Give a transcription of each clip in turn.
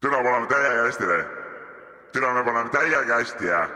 täna paneme täiega hästi või? täna me paneme täiega hästi ja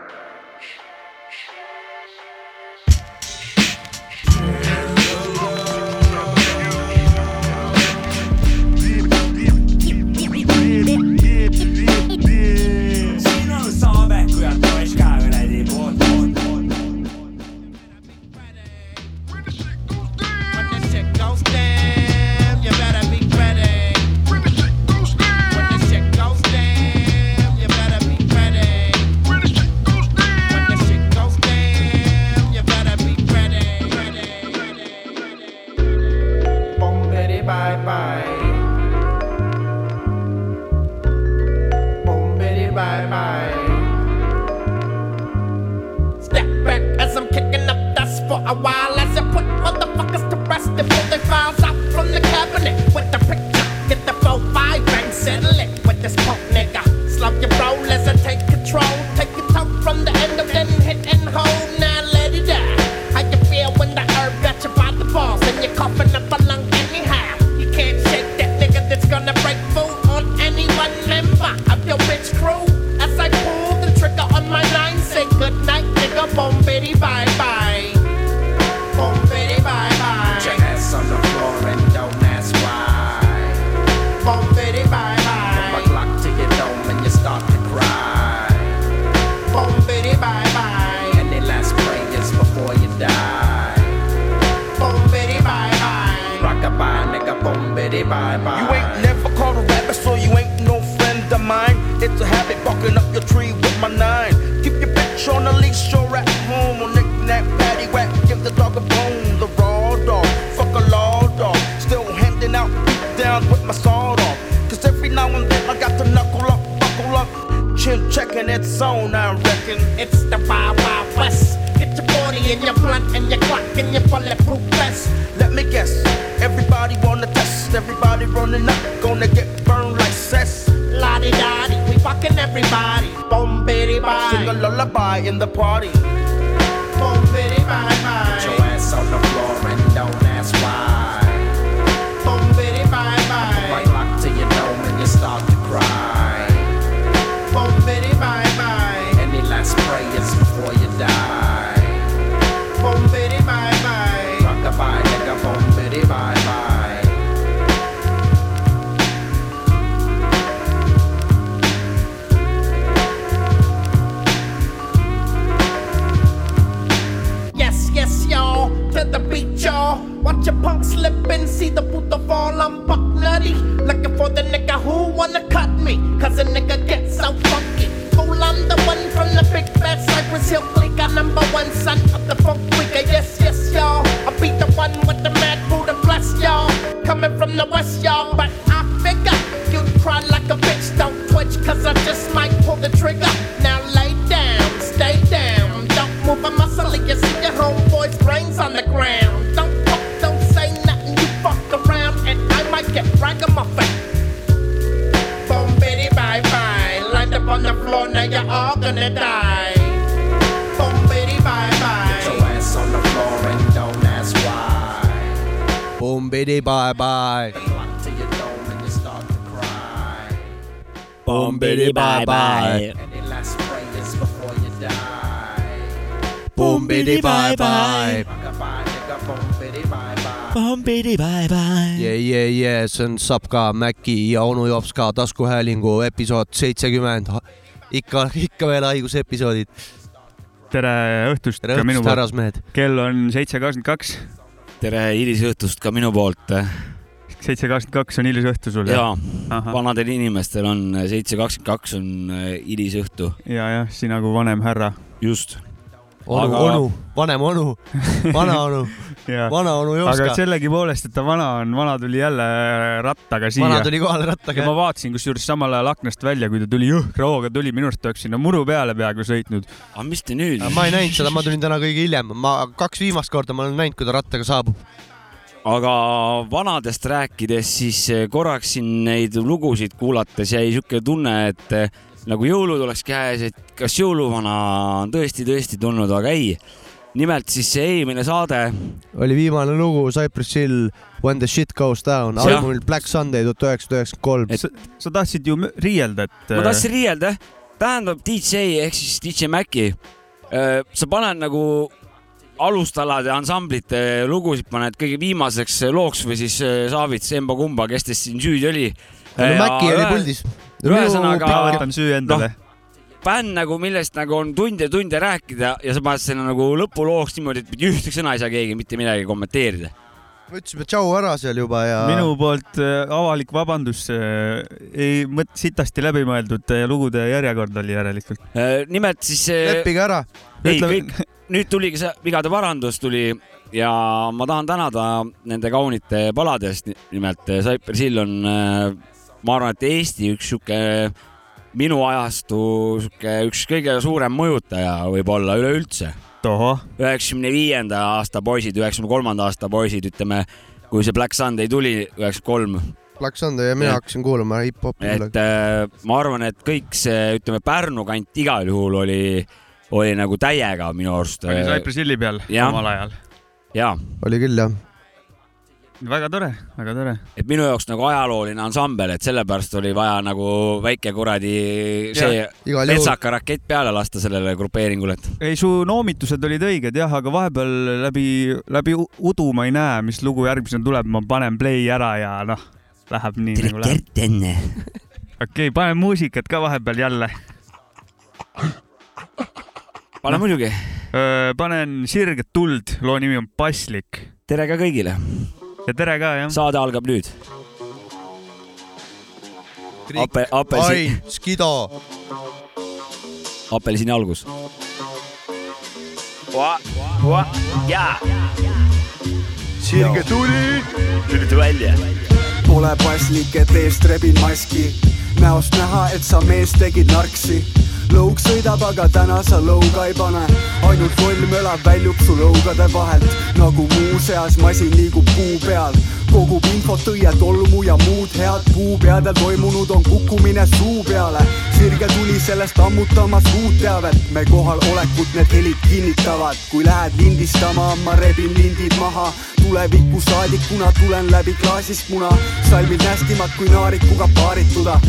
now and then I got to knuckle up, buckle up. Chin checking its own, I reckon. It's the Wild Wild West. Get your 40 and your blunt and your clock and your bulletproof vest. Let me guess, everybody wanna test. Everybody running up, gonna get burned like cess. Lottie dottie, we fucking everybody. Boom, bitty, Sing a lullaby in the party. Boom, bitty, bye Put your ass on the floor and don't ask why. Watch your punk slip and see the Buddha fall. I'm buck nutty. Looking for the nigga who wanna cut me. Cause a nigga gets so funky. Fool, I'm the one from the big fat Cypress Hill clique. I'm number one son of the funk freaker. Yes, yes, y'all. I'll be the one with the mad Buddha bless y'all. Coming from the west, y'all. To cry. Boom, bidi, bye, bye. Any last prayers before you die? Boom, bidi, bye, bye. Bitty, bye bye. Boom, bitty, bye, bye. jee, jee, jee, see on Sapka, Mäki ja onu Jops ka taskuhäälingu episood seitsekümmend. ikka, ikka veel haigusepisoodid. tere õhtust tere õhtust, härrasmehed. kell on seitse kakskümmend kaks, tere hilisõhtust ka minu poolt. seitse kakskümmend kaks on ilus õhtu sul ja Ahah. vanadel inimestel on seitse kakskümmend kaks on äh, hilisõhtu, ja jah, sina kui vanem härra just. onu Aga- onu, vanem onu, vana onu, vana onu aga Jopska. sellegipoolest, et ta vana on, vana tuli jälle rattaga siia vana tuli kohale rattaga ja ma. vaatasin kusjuures samal ajal aknast välja, kui ta tuli jõhkra hooga tuli, minu arust ta oleks sinna muru peale peaaegu sõitnud. aga mis te nüüd? ma ei näinud seda, ma tulin täna kõige hiljem, ma kaks viimast korda ma olen näinud, kui ta rattaga saabub. aga vanadest rääkides, siis eh, korraks siin neid lugusid kuulates jäi siuke tunne, et eh, nagu jõulud oleks käes, et kas jõuluvana on tõesti-tõesti tulnud, aga ei. Nimelt siis see eelmine saade oli viimane lugu Cypress Hill When the shit goes down Jah. albumil Black Sunday tuhat üheksasada üheksakümmend kolm. Sa, tahtsid ju riielda, et. ma tahtsin riielda, tähendab DJ ehk siis DJ Maci, sa paned nagu alustalade ansamblite lugusid paned kõige viimaseks looks või siis äh, Saavits, emba-kumba, kes teist siin süüdi oli. no Maci oli puldis. ühesõnaga- võtan süü endale no.. Bänd nagu, millest nagu on tunde ja tunde rääkida ja sa paned sinna nagu lõpulooks niimoodi, et mitte ühtegi sõna ei saa keegi mitte midagi kommenteerida. me ütlesime tšau ära seal juba ja. minu poolt äh, avalik vabandus äh,, ei mõt-, sitasti läbimõeldud äh, lugude järjekord oli järelikult. nimelt siis leppige ära. ei, kõik, nüüd tuligi see vigade parandus tuli ja ma tahan tänada nende kaunite palade eest, nimelt Cypress Hill on, ma arvan, et Eesti üks sihuke minu ajastu üks kõige suurem mõjutaja võib-olla üleüldse. üheksakümne viienda aasta poisid, üheksakümne kolmanda aasta poisid, ütleme, kui see Black Sunday tuli, üheksakümmend kolm, Black Sunday ja mina hakkasin kuulama hip-hopi. et äh, ma arvan, et kõik see, ütleme, Pärnu kant igal juhul oli, oli nagu täiega minu arust. oli Cypress Hilli peal jah. omal ajal. jaa oli küll jah. Väga tore, väga tore. et minu jaoks nagu ajalooline ansambel, et sellepärast oli vaja nagu väike kuradi see metsaka rakett peale lasta sellele grupeeringule, et ei, su noomitused olid õiged jah, aga vahepeal läbi, läbi udu ma ei näe, mis lugu järgmisena tuleb, ma panen play ära ja noh, läheb nii nagu läheb. enne. okei okay,, panen muusikat ka vahepeal jälle. pane muidugi. panen Sirget tuld, loo nimi on Paslik tere ka kõigile, ja tere ka jah. saade algab nüüd. Ape-, apelsi-, Ain, Skido. apelsini algus. jaa, sirge tuli. lülita välja. Pole paslik, et eest rebin maski, näost näha, et sa mees tegid narksi. Lõug sõidab, aga täna sa lõuga ei pane, ainult lollmöla väljub su lõugade vahelt, nagu muuseas masin liigub kuu peal. Kogub infot õie tolmu ja muud head. Puupeadel toimunud on kukkumine suu peale. sirge tuli sellest ammutamas uut teavet, me kohalolekut need helid kinnitavad, kui lähed lindistama, ma rebin lindid maha tuleviku saadikuna tulen läbi klaasist muna, salmid nästimad kui naarikuga paarituda.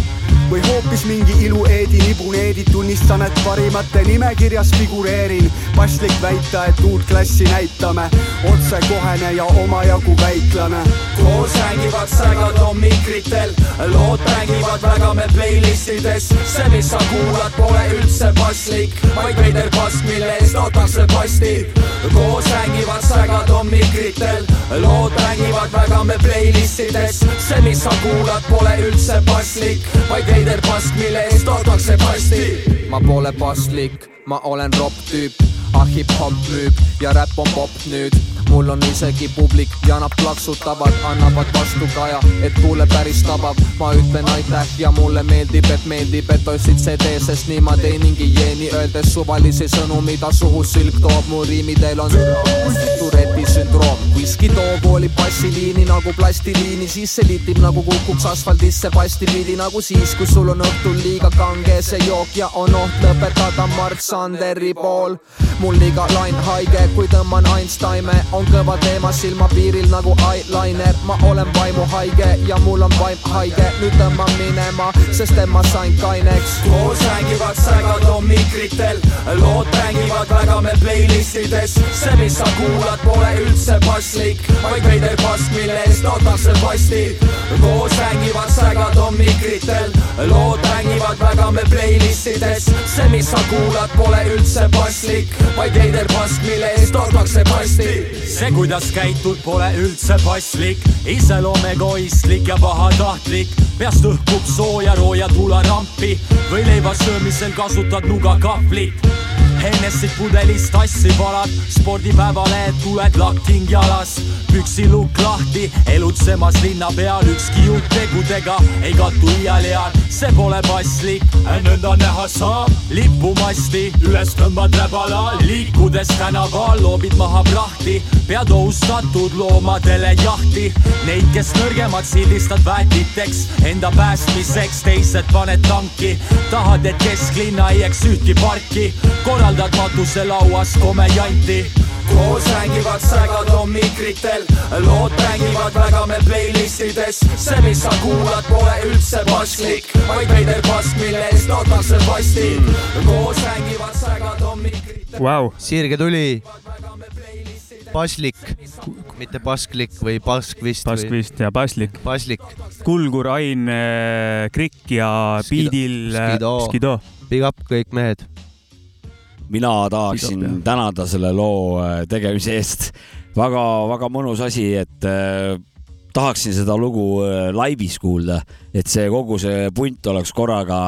Või hoopis mingi ilueedi nibuneedi, tunnistan, et parimate nimekirjas figureerin. paslik väita, et uut klassi näitame, otsekohene ja omajagu väiklane. koos rängivad sägad on mikritel, lood mängivad väga me playlistides, see, mis sa kuulad, pole üldse paslik, vaid veider pask, mille eest otakse pasti. koos rängivad sägad on mikritel, lood mängivad väga me playlistides, see, mis sa kuulad, pole üldse paslik, vaid veider pask, mille eest otakse pasti. ma pole paslik, ma olen ropp tüüp, ah hip-hop müüb ja räpp on popp nüüd. Mul on isegi publik ja nad plaksutavad, annavad vastukaja, et kuule päris tabab. ma ütlen aitäh ja mulle meeldib, et meeldib, et ostsid CD, sest nii ma teeningi jeeni, öeldes suvalisi sõnu, mida suhu sülg toob. mu riimidel on Tourette'i sündroom, whisky toob oli bassiliini nagu plastiliini, siis see litib nagu kukuks asfaldisse pastipidi nagu siis, kui sul on õhtul liiga kange see jook ja on oht lõpetada Mart Sanderi pool. mul iga lain haige, kui tõmban Einsteine, on kõva teema silmapiiril nagu eyeliner, ma olen vaimuhaige ja mul on vaim haige, nüüd tõmban minema, sest et ma sain kaineks. koos rängivad sägad on mikritel, lood mängivad väga me playlistides, see, mis sa kuulad, pole üldse paslik, vaid veider pask, mille eest otakse pasti. koos rängivad sägad on mikritel, lood mängivad väga me playlistides, see, mis sa kuulad, pole üldse paslik, vaid veider pask, mille eest otakse pasti. see, kuidas käitud, pole üldse paslik, iseloom egoistlik ja pahatahtlik, peast õhkub sooja rooja tularampi. Või leiva söömisel kasutad nugakahvlit Hennessit pudelist tassi palad, spordipäevalehed tuled lakking jalas, püksilukk lahti, elutsemas linna peal, ükski jutt tegudega. Ei kattu iial eal, see pole paslik, nõnda näha saab, lipumasti üles tõmbad räbala, liikudes tänaval loobid maha prahti, pead ohustatud loomadele jahti, neid, kes nõrgemad sildistad väetiteks, enda päästmiseks teised paned tanki, tahad, et kesklinna ei jääks ühtki parki, korraldad matuselauas komejanti koos rängivad sägad on mikritel lood mängivad väga meil playlistides see mis sa kuulad pole üldse paslik vaid veider pask mille eest otakse pasti koos rängivad sägad on mikritel Vau, sirge tuli. paslik, mitte pasklik või pask vist Pask või ja Paslik. paslik. Kulgur, Ain, Krikk ja Skido- Beatil Skido. Skido. Big up kõik mehed. Mina tahaksin Pidab, jah. tänada selle loo äh, tegemise eest väga,. väga-väga mõnus asi, et äh, tahaksin seda lugu äh, laivis kuulda, et see kogu see punt oleks korraga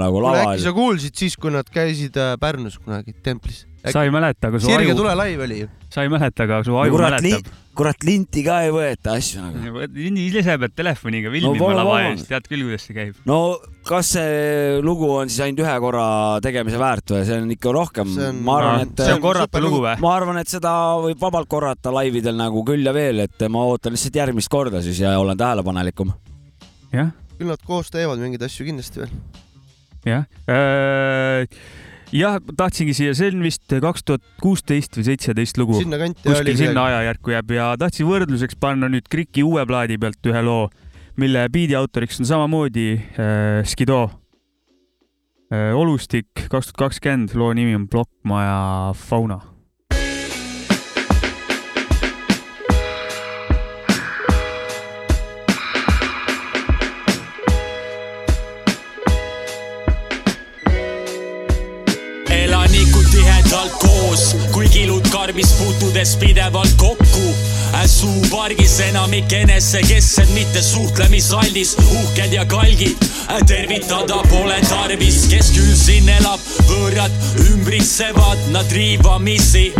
nagu laval äkki sa kuulsid siis, kui nad käisid Pärnus kunagi templis? Sa ei mäleta, aga su sirge aju, tule live oli ju. sa ei mäleta, aga su no aju kurat, mäletab. kurat linti ka ei võeta asju nagu. ise pead telefoniga filmima pole no, lava eest, tead küll, kuidas see käib. no kas see lugu on siis ainult ühe korra tegemise väärt või see on ikka rohkem See ma arvan, see et on korrata lugu lugu. või? ma arvan, et seda võib vabalt korrata laividel nagu küll ja veel, et ma ootan lihtsalt järgmist korda siis ja olen tähelepanelikum. jah, küll nad koos teevad mingeid asju kindlasti veel. jah. jah, tahtsingi siia, see on vist kaks tuhat kuusteist või seitseteist lugu. kuskil sinna ajajärku jääb ja tahtsin võrdluseks panna nüüd Kriki uue plaadi pealt ühe loo, mille biidi autoriks on samamoodi äh, Skido äh,. olustik kaks tuhat kakskümmend, loo nimi on Plokkmaja Fauna. Karbis puutudes pidevalt kokku. suupargis enamik enesekesksed, mitte suhtlemisaldis, uhked ja kalgid. tervitada pole tarvis, kes küll siin elab, võõrad ümbritsevad nad riivamisi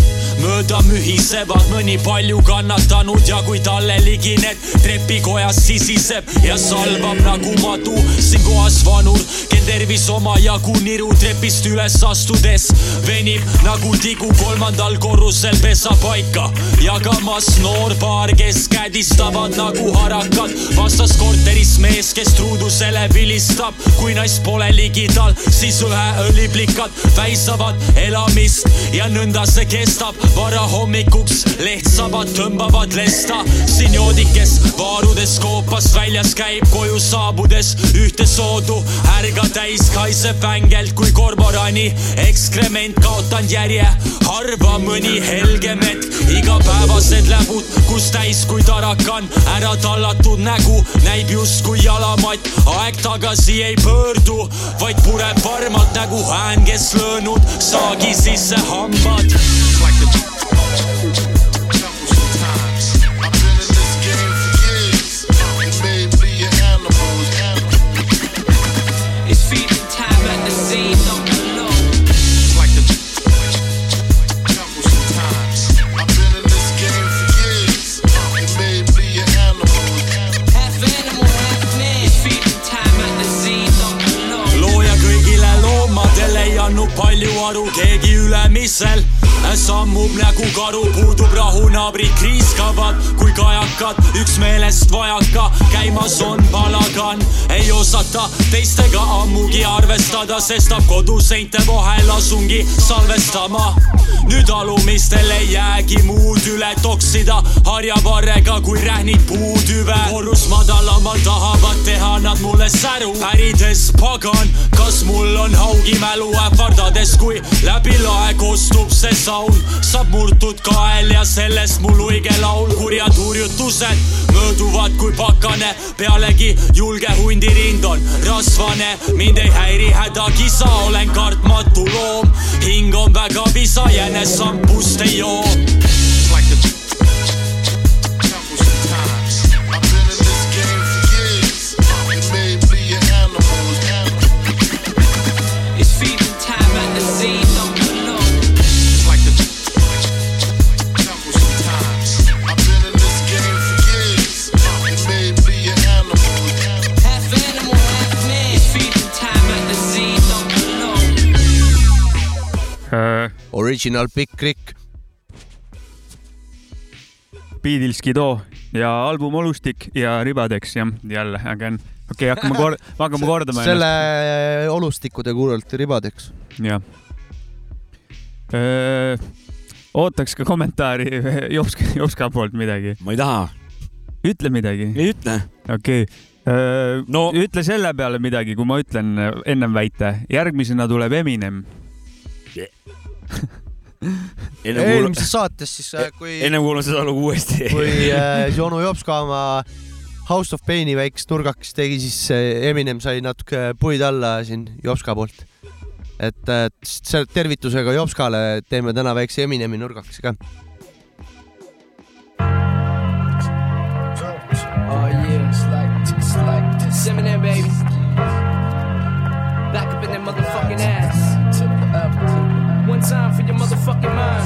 mööda mühisevad mõni palju kannatanud ja kui talle ligined trepikojas sisiseb ja salvab nagu madu siin kohas vanur, kel tervis omajagu niru trepist üles astudes venib nagu tigu kolmandal korrusel pesapaika. Jagamas noor paar, kes kädistavad nagu harakad. Vastas korteris mees, kes truudusele vilistab, kui naist pole ligidal, siis ühe õliplikad väisavad elamist. Ja nõnda see kestab varahommikuks lehtsabad tõmbavad lesta, siin joodikes vaarudes koopast väljas käib koju saabudes ühte soodu, ärga täis kaiseb vängelt kui kormorani. Ekskrement kaotanud järje, harva mõni helgem hetk, igapäevased läbud, kus täis kui tarakan, ära tallatud nägu. Näib justkui jalamatt, aeg tagasi ei pöördu, vaid pureb varmalt nagu ään, kes löönud saagi sisse hambad. It's feeding time at the scene, don't know. Half animal, half man. It's feeding time at the scene, don't know. looja kõigile loomadele ei andnud palju aru, keegi ülemisel sammub nagu karu, puudub rahu, naabrid kriiskavad kui kajakad, üksmeelest vajaka, käimas on palagan, ei osata teistega ammugi arvestada, sestap koduseinte vahel asungi salvestama. nüüd alumistel ei jäägi muud üle toksida harjavarrega kui rähnid puutüve. korrus madalamal tahavad teha nad mulle säru, pärides pagan, kas mul on haugi mälu ähvardades, kui läbi lae kostub see saun, saab murtud kael ja sellest mu luige laul, kurjad hurjutused mööduvad kui pakane, pealegi julge hundirind on rasvane, mind ei häiri hädakisa, olen kartmatu loom, hing on väga visa, jänesampust ei joo. Original Big Rick. biidil Skido ja album Olustik ja Ribadeks jah, jälle on. okei okay,, hakkame kor-, hakkame kordama selle olustikude kuulalt ribadeks. jah. ootaks ka kommentaari Jopska, Jopska poolt midagi. ma ei taha, ütle midagi. ei ütle. okei okay.. no ütle selle peale midagi, kui ma ütlen ennem väite. järgmisena tuleb Eminem. eelmises saates siis, kui, ennem kuulan seda lugu uuesti. kui äh, onu Jopska oma House of Paini väikest nurgakest tegi, siis äh, Eminem sai natuke puid alla siin Jopska poolt. et äh, selle tervitusega Jopskale teeme täna väikse Eminemi nurgakese ka. Motherfucking mind.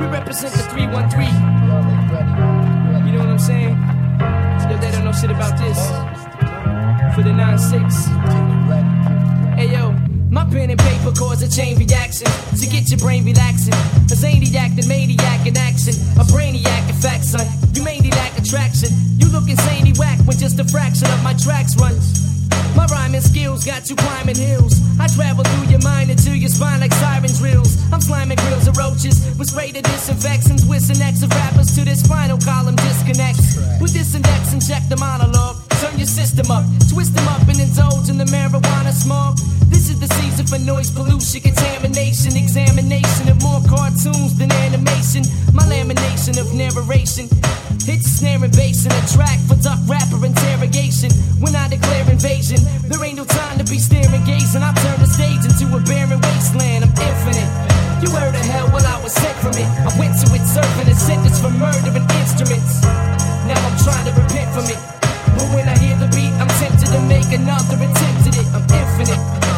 We represent the 313. You know what I'm saying? Yo, they don't know shit about this. For the 9-6. Hey yo, my pen and paper cause a chain reaction to get your brain relaxing. A zaniac, the maniac in action. A brainiac in fact, son. You mainly lack attraction. You look insanely whack when just a fraction of my tracks run. My rhyming skills got you climbing hills. I travel through your mind into your spine like siren drills. I'm sliming grills of roaches with spray to disinfects and necks of rappers to this spinal column disconnects. With this index and check the monologue. Turn your system up, twist them up and indulge in the marijuana smog. This is the season for noise pollution, contamination, examination of more cartoons than animation. My lamination of narration. Hits a snare and bass in a track for duck rapper interrogation. When I declare invasion, there ain't no time to be staring, gazing. I turn the stage into a barren wasteland. I'm infinite. You heard of hell, well, I was sent from it. I went to it serving a sentence for murdering instruments. Now I'm trying to repent from it. But when I hear the beat, I'm tempted to make another attempt at it. I'm infinite.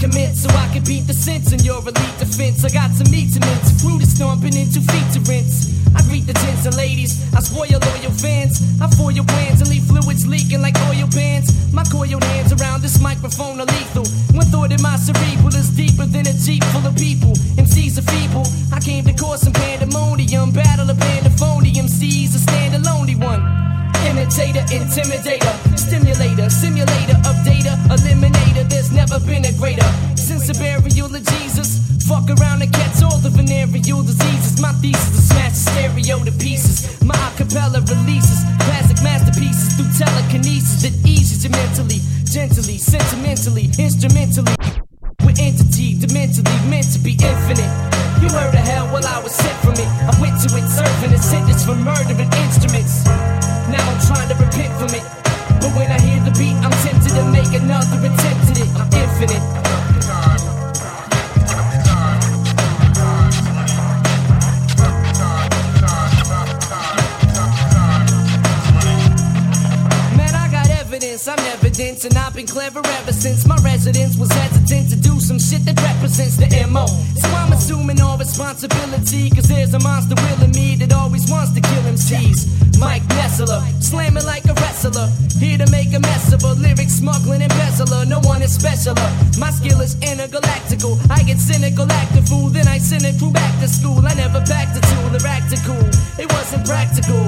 Commit so I can beat the sense in your elite defense. I got some meat to mince, fruit is stomping into feet to rinse. I greet the gents and ladies, I spoil loyal fans. I foil your plans and leave fluids leaking like oil pans. My coiled hands around this microphone are lethal. One thought in my cerebral is deeper than a jeep full of people. MCs are feeble. I came to cause some pandemonium. Battle of pandophonium. C's a stand alone one. Imitator, intimidator, stimulator, simulator of data, eliminator. There's never been a greater sense of burial of Jesus. Fuck around and catch all the venereal diseases. My thesis is smash the stereo to pieces. My acapella releases classic masterpieces through telekinesis that eases you mentally, gently, sentimentally, instrumentally. With entity, dimentally meant to be infinite. You heard of hell, well I was sent from it. I went to it serving a sentence for murdering instruments. Clever ever since my residence was hesitant to do some shit that represents the MO. So I'm assuming all responsibility, cause there's a monster will in me that always wants to kill MCs. Mike Nessler, slamming like a wrestler, here to make a mess of a lyric smuggling embezzler. No one is specialer. My skill is intergalactical. I get cynical, act a fool, then I send it through back to school. I never packed a tool cool. It wasn't practical.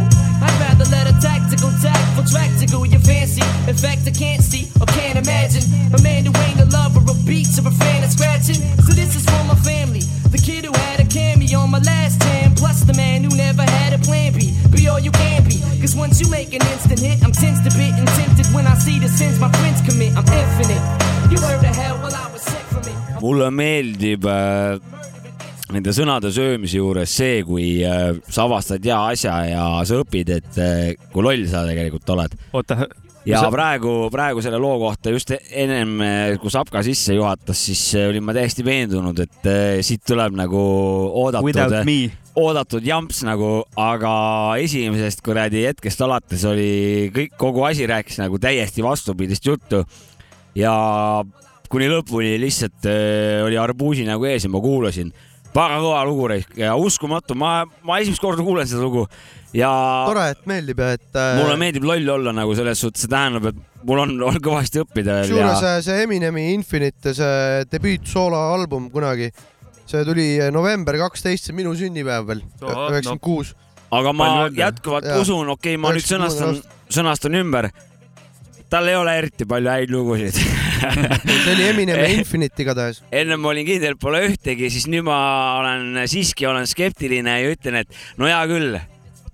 I'd rather let a tactical, tactful go. You fancy? In fact, I can't see or can't imagine a man who ain't a lover of beats or a fan of scratching. So this is for my family. The kid who had a cameo on my last jam, plus the man who never had a plan B. Be all you can be. Cause once you make an instant hit, I'm tensed a bit and tempted when I see the sins my friends commit. I'm infinite. You heard of hell, well I was sick from it. mulle meeldib äh, nende sõnade söömise juures see, kui äh, sa avastad hea asja ja sa õpid, et äh, kui loll sa tegelikult oled. oota, ja sa- praegu, praegu selle loo kohta just ennem, kui Sapka sisse juhatas, siis äh, olin ma täiesti veendunud, et äh, siit tuleb nagu oodatud oodatud jamps nagu, aga esimesest kuradi hetkest alates oli kõik, kogu asi rääkis nagu täiesti vastupidist juttu. Ja kuni lõpuni lihtsalt äh, oli arbuusi nagu ees ja ma kuulasin. väga kõva lugu ja uskumatu, ma, ma esimest korda kuulen seda lugu ja tore, et meeldib ja et äh, mulle meeldib loll olla nagu selles suhtes, see tähendab, et mul on, on kõvasti õppida veel kusjuures ja äh, see Eminemi Infinite, see debüüt sooloalbum kunagi, see tuli november kaksteist, see minu sünnipäev veel, üheksakümmend kuus. aga ma jätkuvalt Jaa. usun, okei okay,, ma nüüd sõnastan, sõnastan ümber. tal ei ole eriti palju häid lugusid. see oli Eminemi Infinite igatahes. ennem ma olin kindel, et pole ühtegi, siis nüüd ma olen siiski olen skeptiline ja ütlen, et no hea küll,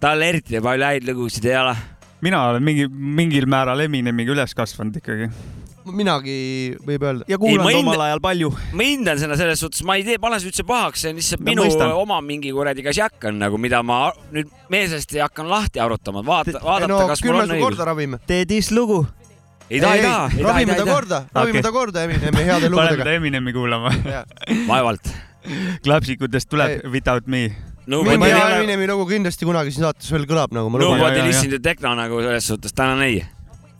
tal eriti palju häid lugusid ei ole. mina olen mingi, mingil määral Eminemiga üles kasvanud ikkagi. minagi võib öelda. ja Ei, kuulanud hinda- omal ajal palju. ma hindan seda selles suhtes, ma ei tee, pane see üldse pahaks, see on lihtsalt Ma minu mõistan. oma mingi kuradi kasjak on nagu, mida ma nüüd meelsasti hakkan lahti arutama, vaata, vaadata no kas mul on õigus. tee diss-lugu. ei taha, ei taha, ei taha, ei ravime ta korda, ravime ta korda Eminemi heade paneme lugudega ta. Eminemi kuulama. vaevalt. klapsikutest tuleb Ei. Without me. Nobody ole- Eminemi lugu kindlasti kunagi siin saates veel kõlab, nagu ma luban. Nobody listen to techno nagu selles suhtes, tänan ei.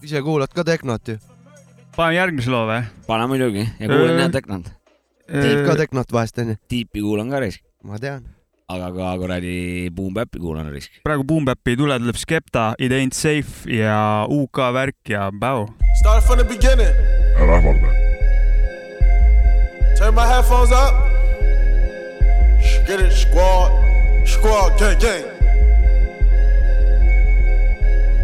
ise kuulad ka tehnot ju. paneme järgmise loo või? pane muidugi ja kuulan jah technot. Tiip ka tehnot vahest onju. Deepi kuulan ka risk, ma tean. aga ka kuradi Boom Bap'i kuulan risk. praegu Boom Bap'i ei tule, tuleb Skepta, It ain't safe ja UK värk ja Bau. Start from the beginning. ära ähvarda. Turn my headphones up. Get it, squad. Squad, gang, gang.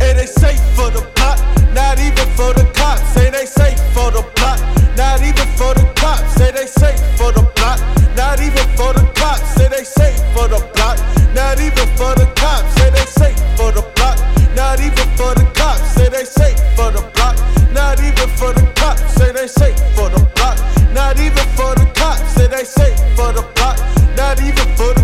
It ain't safe for the pot, not even for the cops. Say they safe for the plot, not even for the cops. Say they safe for the plot, not even for the cops. Say they safe for the plot, not even for the cops. Say they safe for the plot, not even for the cops. Say they safe for the plot, not even for the cops. Say they safe for the plot, not even for the cops. Say they safe for the plot, not even for the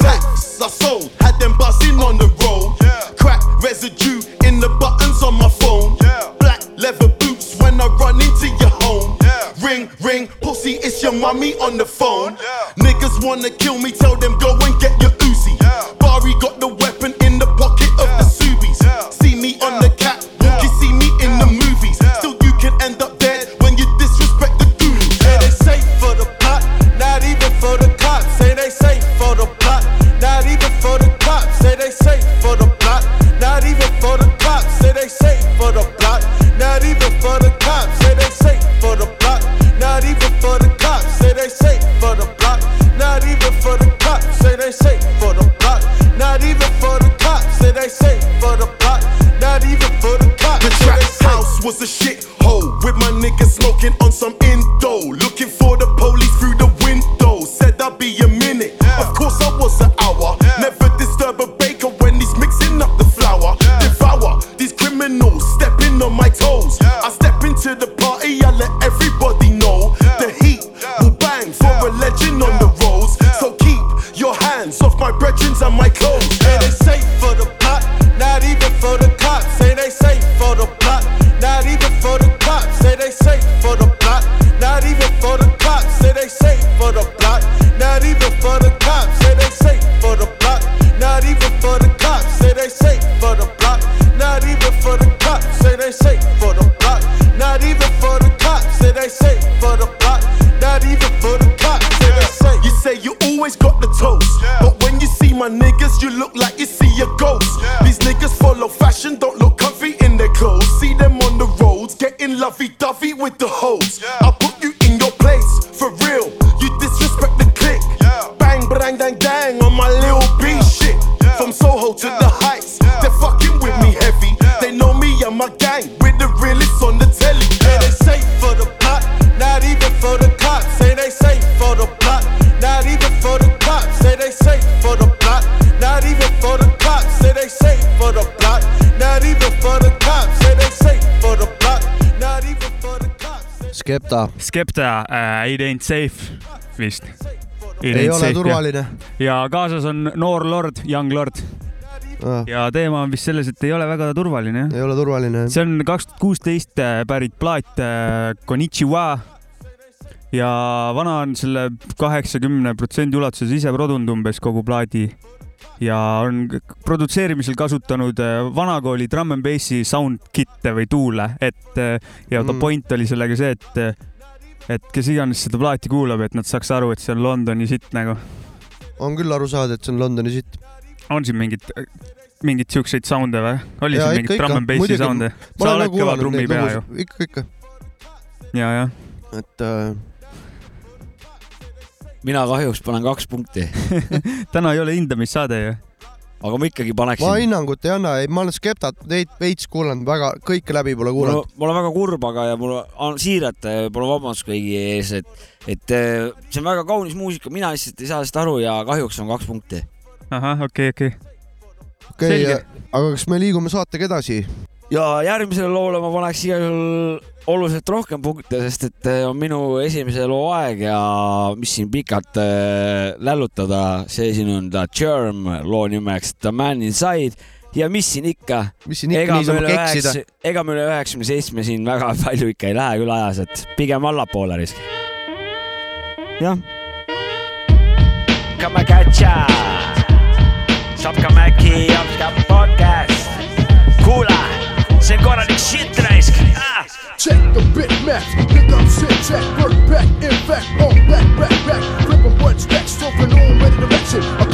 Say. I sold, had them buzzing on the road. Crack residue in the buttons on my phone. Yeah. Black leather boots when I run into your home. Ring, ring, pussy, it's your mummy on the phone. Niggas wanna kill me, tell them go and get your Uzi. Bari got the weapon in the Skepta. Skepta äh,, It ain't safe vist. ei ole turvaline. ja kaasas on noor lord, young lord ja teema on vist selles, et ei ole väga turvaline ei ole turvaline. see on kaks tuhat kuusteist pärit plaat äh, Konichiwa ja vana on selle kaheksakümne protsendi ulatuses ise produnud umbes kogu plaadi ja on produtseerimisel kasutanud äh, vanakooli drum n bassi sound kit'e või tuule, et äh, ja ta Mm. point oli sellega see, et et kes iganes seda plaati kuulab, et nad saaks aru, et see on Londoni sitt nagu. on küll aru saada, et see on Londoni sitt. on siin mingit, mingeid siukseid sound'e või? oli siin mingit drum n bassi sound'e? sa oled kõva trummipea ju.. ikka, ikka, ja, jah. et äh, mina kahjuks panen kaks punkti. täna ei ole hindamissaade ju. aga ma ikkagi ma paneksin. hinnangut ei anna, ma olen Skeptat veid- veits kuulanud, väga kõike läbi pole kuulanud. mul on väga kurb, aga ja mul on siiralt äh, palun vabandust kõigi ees, et, et äh, see on väga kaunis muusika, mina lihtsalt ei saa sellest aru ja kahjuks on kaks punkti. ahah, okei, okei. okei selge., aga kas me liigume saatega edasi? ja järgmisele loole ma paneks igal juhul oluliselt rohkem punkte, sest et äh, on minu esimese loo aeg ja mis siin pikalt äh, lällutada, see siin on The Germ loo nimeks The Man Inside ja mis siin ikka. mis siin ikka niisama keksida? ega me üle üheksakümne seitsme siin väga palju ikka ei lähe küll ajas, et pigem allapoole risk. jah. Kamakacha, Sapka Mäki, Sapka podcast, kuula, see on korralik shit raisk ah!. Check the bit maps, pick up shit, check, work back, in fact, on back, back, back. Flip 'em one stack, stroking on, ready to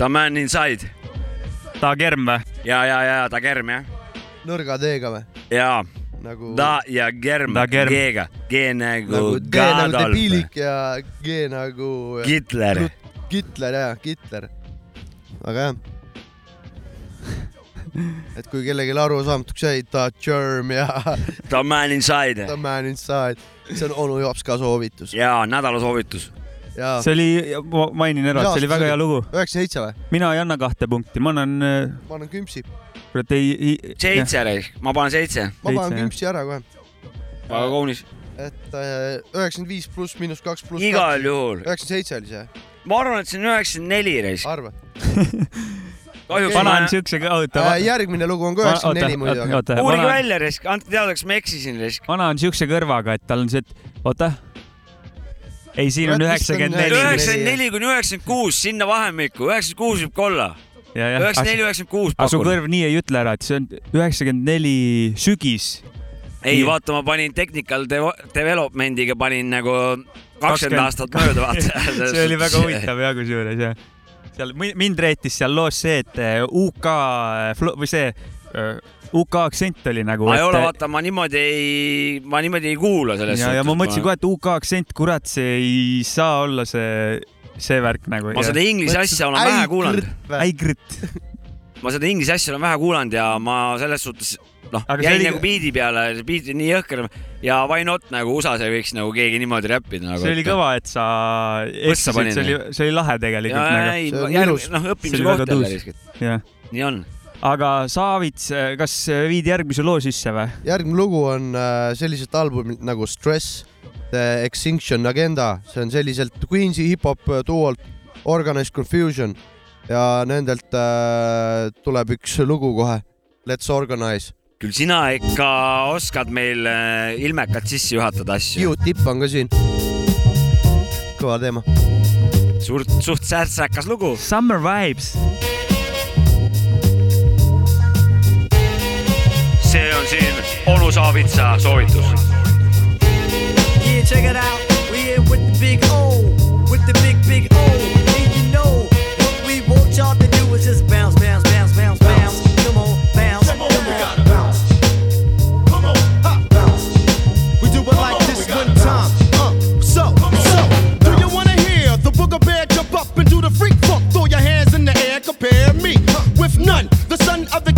The Man Inside ta kerm või? ja, ja, ja ta kerm jah, nõrga D-ga või? ja nagu. ta ja kerm Ta kerm. G-ga, G nagu nagu D nagu debiilik ja G nagu. Hitler. Hitler jaa, Hitler. väga hea. et kui kellelgi arusaamatuks jäi, The Germ ja The Man Inside The Man Inside, see on onu Jops ka soovitus. ja nädala soovitus. See oli, ma mainin ära, et see oli väga hea lugu. üheksakümmend seitse või? mina ei anna kahte punkti, ma annan, ma annan kümpsi. kurat ei, ei. seitse, ma panen seitse. ma panen kümpsi ära kohe. väga kaunis. et äh, üheksakümmend viis pluss miinus kaks pluss igal juhul. üheksakümmend seitse oli see, ma arvan, et see on üheksakümmend neli reis. arvad? kahjuks vana ma on siukse, oota Äh,. järgmine lugu on ka üheksakümmend neli muidu, aga oota, uurige välja, risk, andke teada, kas ma eksisin, risk. vana on siukse kõrvaga, et tal on see, et oota. ei, siin on üheksakümmend neli. üheksakümmend neli kuni üheksakümmend kuus, sinna vahemikku, üheksakümmend kuus võib ka olla. üheksakümmend neli, üheksakümmend kuus aga su kõrv nii ei ütle ära, et see on üheksakümmend neli sügis. ei, vaata, ma panin technical devo- development'iga panin nagu kakskümmend aastat mööda, vaata. see oli väga huvitav jah, kusjuures jah. seal mi- mind reetis seal loos see, et eh, UK või see eh, UK aktsent oli nagu. ma ei ole, vaata, ma niimoodi ei, ma niimoodi ei kuula selles ja, ja ma mõtlesin kohe, et UK aktsent, kurat, see ei saa olla see, see värk nagu. ma seda inglise asja olen vähe kuulanud. äigrit. ma seda inglise asja olen vähe kuulanud ja ma selles suhtes noh, jäin oli- nagu biidi peale, see biit nii jõhker ja why not nagu USA-s ei võiks nagu keegi niimoodi räppida nagu. see oli kõva, et sa eksisid, see oli, see oli lahe tegelikult nagu. noh, õppimise koht jälle lihtsalt. nii on. Aga Saavits, kas viidi järgmise loo sisse või? järgmine lugu on äh, selliselt albumilt nagu Stress, The Extinction Agenda, see on selliselt Queensi hip-hop duolt Organized Confusion ja nendelt äh, tuleb üks lugu kohe, Let's Organize. küll sina ikka oskad meil äh, ilmekalt sisse juhatada asju. Q-tipp on ka siin. kõva teema. suurt, suht särtsakas lugu. Summer Vibes. See on siin onu Saavitsa soovitus. Yeah, check it out. We here with the big O, with the big, big O. And you know what we want y'all to do is just bounce, bounce, bounce, bounce, bounce. Come on, bounce, come on. bounce. Come on, ha, bounce. We do it like this one time. Uh, so, so, do you wanna hear the booger bear jump up and do the freak funk? Throw your hands in the air, compare me huh, with none. The son of the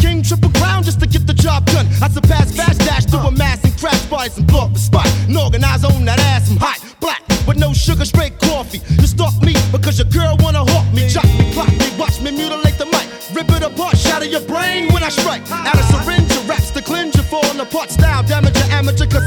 organize on that ass, I'm hot, black, with no sugar, straight coffee. You stalk me because your girl wanna hawk me, chop me, clock me, watch me mutilate the mic. Rip it apart, shatter your brain when I strike. Out of syringe, raps to cleanse you, falling apart style. Damage your amateur, cause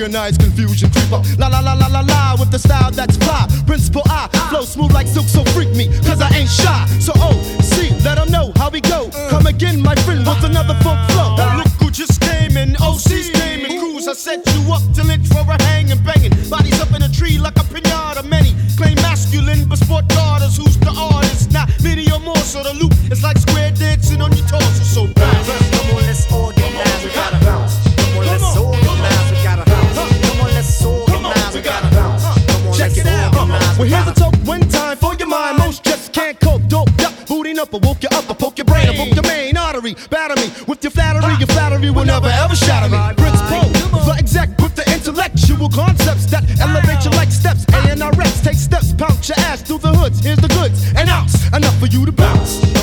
organized confusion creep up. La la la la la la with the style that's fly. Principal I flow smooth like silk, so freak me, cause I ain't shy. So oh, Well, here's a talk one time for your mind. Most just can't cope. Dope, yup, booting up. I woke you up. I poke your brain. I poke your main artery. Batter me with your flattery. Your flattery will never ever shatter me. Prince Poe, the exec with the intellectual concepts that elevate you like steps. A and R X take steps, pounce your ass through the hoods. Here's the goods and outs. Enough for you to bounce.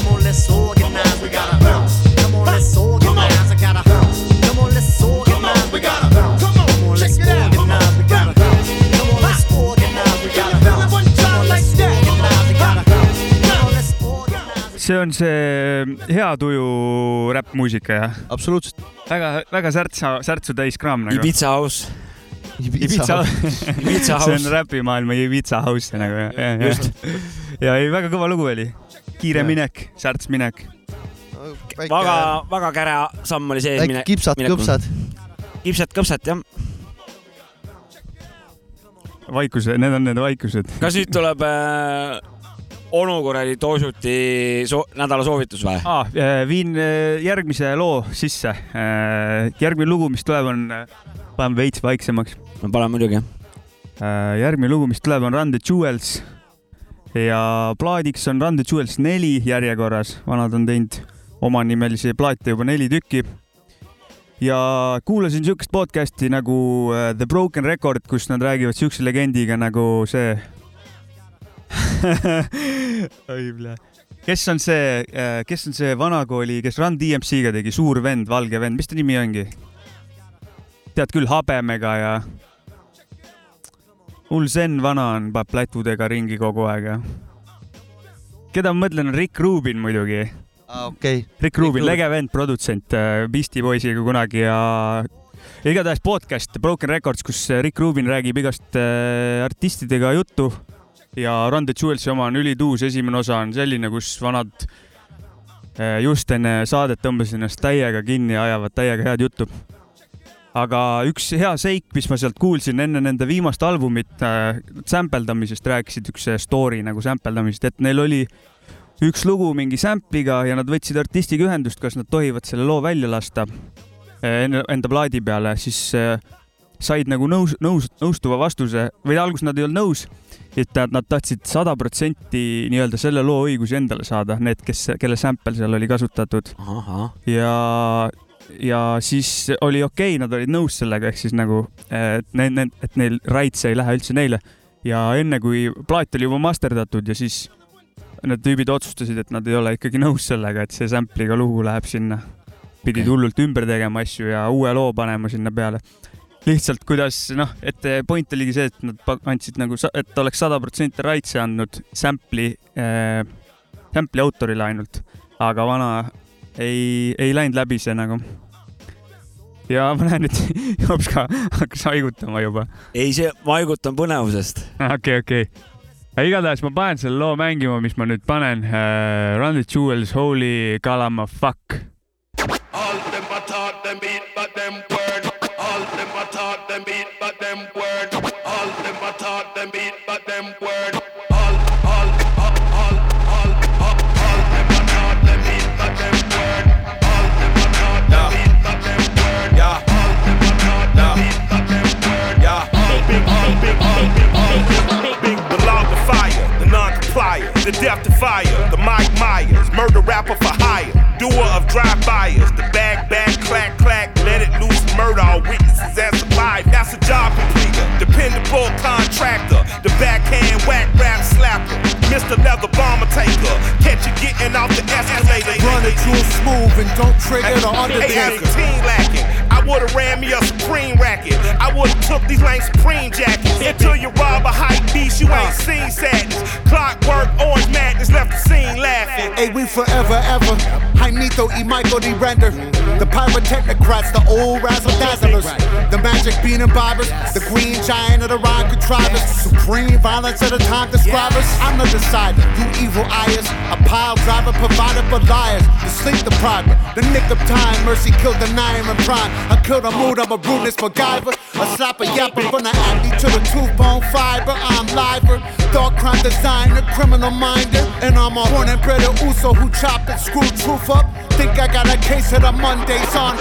See on see hea tuju räppmuusika jah? absoluutselt. väga, väga särtsa, särtsu täis kraam nagu. Ibiza house. Ibiza, Ibiza see on house. räpimaailma Ibiza house nagu jah, jah, Just. jah. ja ei, väga kõva lugu oli. kiire minek, särts minek. väga, väga käre samm oli sees. väike kipsad-kõpsad. kipsad-kõpsad jah. vaikuse, need on need vaikused. kas nüüd tuleb äh, onu kuradi Toosuti so nädala soovitus või? ah,. viin äh, järgmise loo sisse. järgmine lugu, mis tuleb, on, paneme veits vaiksemaks. no pane muidugi. järgmine lugu, mis tuleb, on Run the Jewels ja plaadiks on Run the Jewels neli järjekorras, vanad on teinud omanimelisi plaate juba neli tükki. ja kuulasin siukest podcast'i nagu äh, The Broken Record, kus nad räägivad siukse legendiga nagu see oi, kes on see, kes on see vanakooli, kes Run DMC-ga tegi, suur vend, valge vend, mis ta nimi ongi? tead küll, habemega ja hull Zen vana on, paneb plätudega ringi kogu aeg ja. keda ma mõtlen, on Rick Rubin muidugi. okei. Rick Rubin, lege vend, produtsent äh, Beastie Boysiga kunagi ja ja igatahes podcast Broken Records, kus Rick Rubin räägib igast äh, artistidega juttu ja Run the Jewelsi oma on ülituus, esimene osa on selline, kus vanad äh, just enne saadet tõmbasid ennast täiega kinni ja ajavad täiega head juttu. Aga üks hea seik, mis ma sealt kuulsin enne nende viimast albumit äh, sampeldamisest rääkisid, üks story nagu sampeldamisest, et neil oli üks lugu mingi sample'iga ja nad võtsid artistiga ühendust, kas nad tohivad selle loo välja lasta enda, enda plaadi peale, siis äh, said nagu nõus, nõus, nõustuva vastuse või alguses nad ei olnud nõus, et nad, tahtsid sada protsenti nii-öelda selle loo õigusi endale saada, need, kes, kelle sample seal oli kasutatud. ja ja siis oli okei okay,, nad olid nõus sellega, ehk siis nagu, et need, et neil rights ei lähe üldse neile ja enne kui plaat oli juba masterdatud ja siis need tüübid otsustasid, et nad ei ole ikkagi nõus sellega, et see sample'iga lugu läheb sinna. pidid hullult ümber tegema asju ja uue loo panema sinna peale. Lihtsalt kuidas noh, et point oligi see, et nad andsid nagu, et oleks sada protsenti rights'i andnud sample'i äh,, sample'i autorile ainult, aga vana ei, ei läinud läbi see nagu. ja ma näen, et Jops ka hakkas haigutama juba. ei, see, ma haigutan põnevusest. okei, okei. igatahes ma panen selle loo mängima, mis ma nüüd panen uh,. Run the Jewels, Holy Kalama Fuck. All them a talk them beat, but them the death defier, the Mike Myers, murder rapper for hire, doer of drive-bys, the bag, bag, clack, clack, let it loose, murder all witnesses as alive. That's a job completer, dependable contractor, the backhand whack rap slapper, Mr. Leather Bomber taker, catch you getting off the escalator. Run it real smooth and don't trigger the Hey, undertaker. 18 lacking. I would've ran me a Supreme racket. I would've took these lame Supreme jackets. Until you rob a hype beast, you ain't seen sadness. I Forever, ever. Jaimito y Michael D. Render. The pyrotechnocrats, the old razzle dazzlers. The magic bean and bobbers. The green giant of the rhyme contrivers. Supreme violence of the time describers. I'm the decider, you evil eyes. A pile driver provided for liars. The sleep deprived, the nick of time. Mercy killed the nine and prime. I killed a mood, I'm a rudeness MacGyver. A slapper yapper from the acne to the tooth bone fiber. I'm liver. Dark crime designer, criminal minder. And I'm a born and bred Uso who chopped and screwed truth up. Think I got a case of the Mondays on.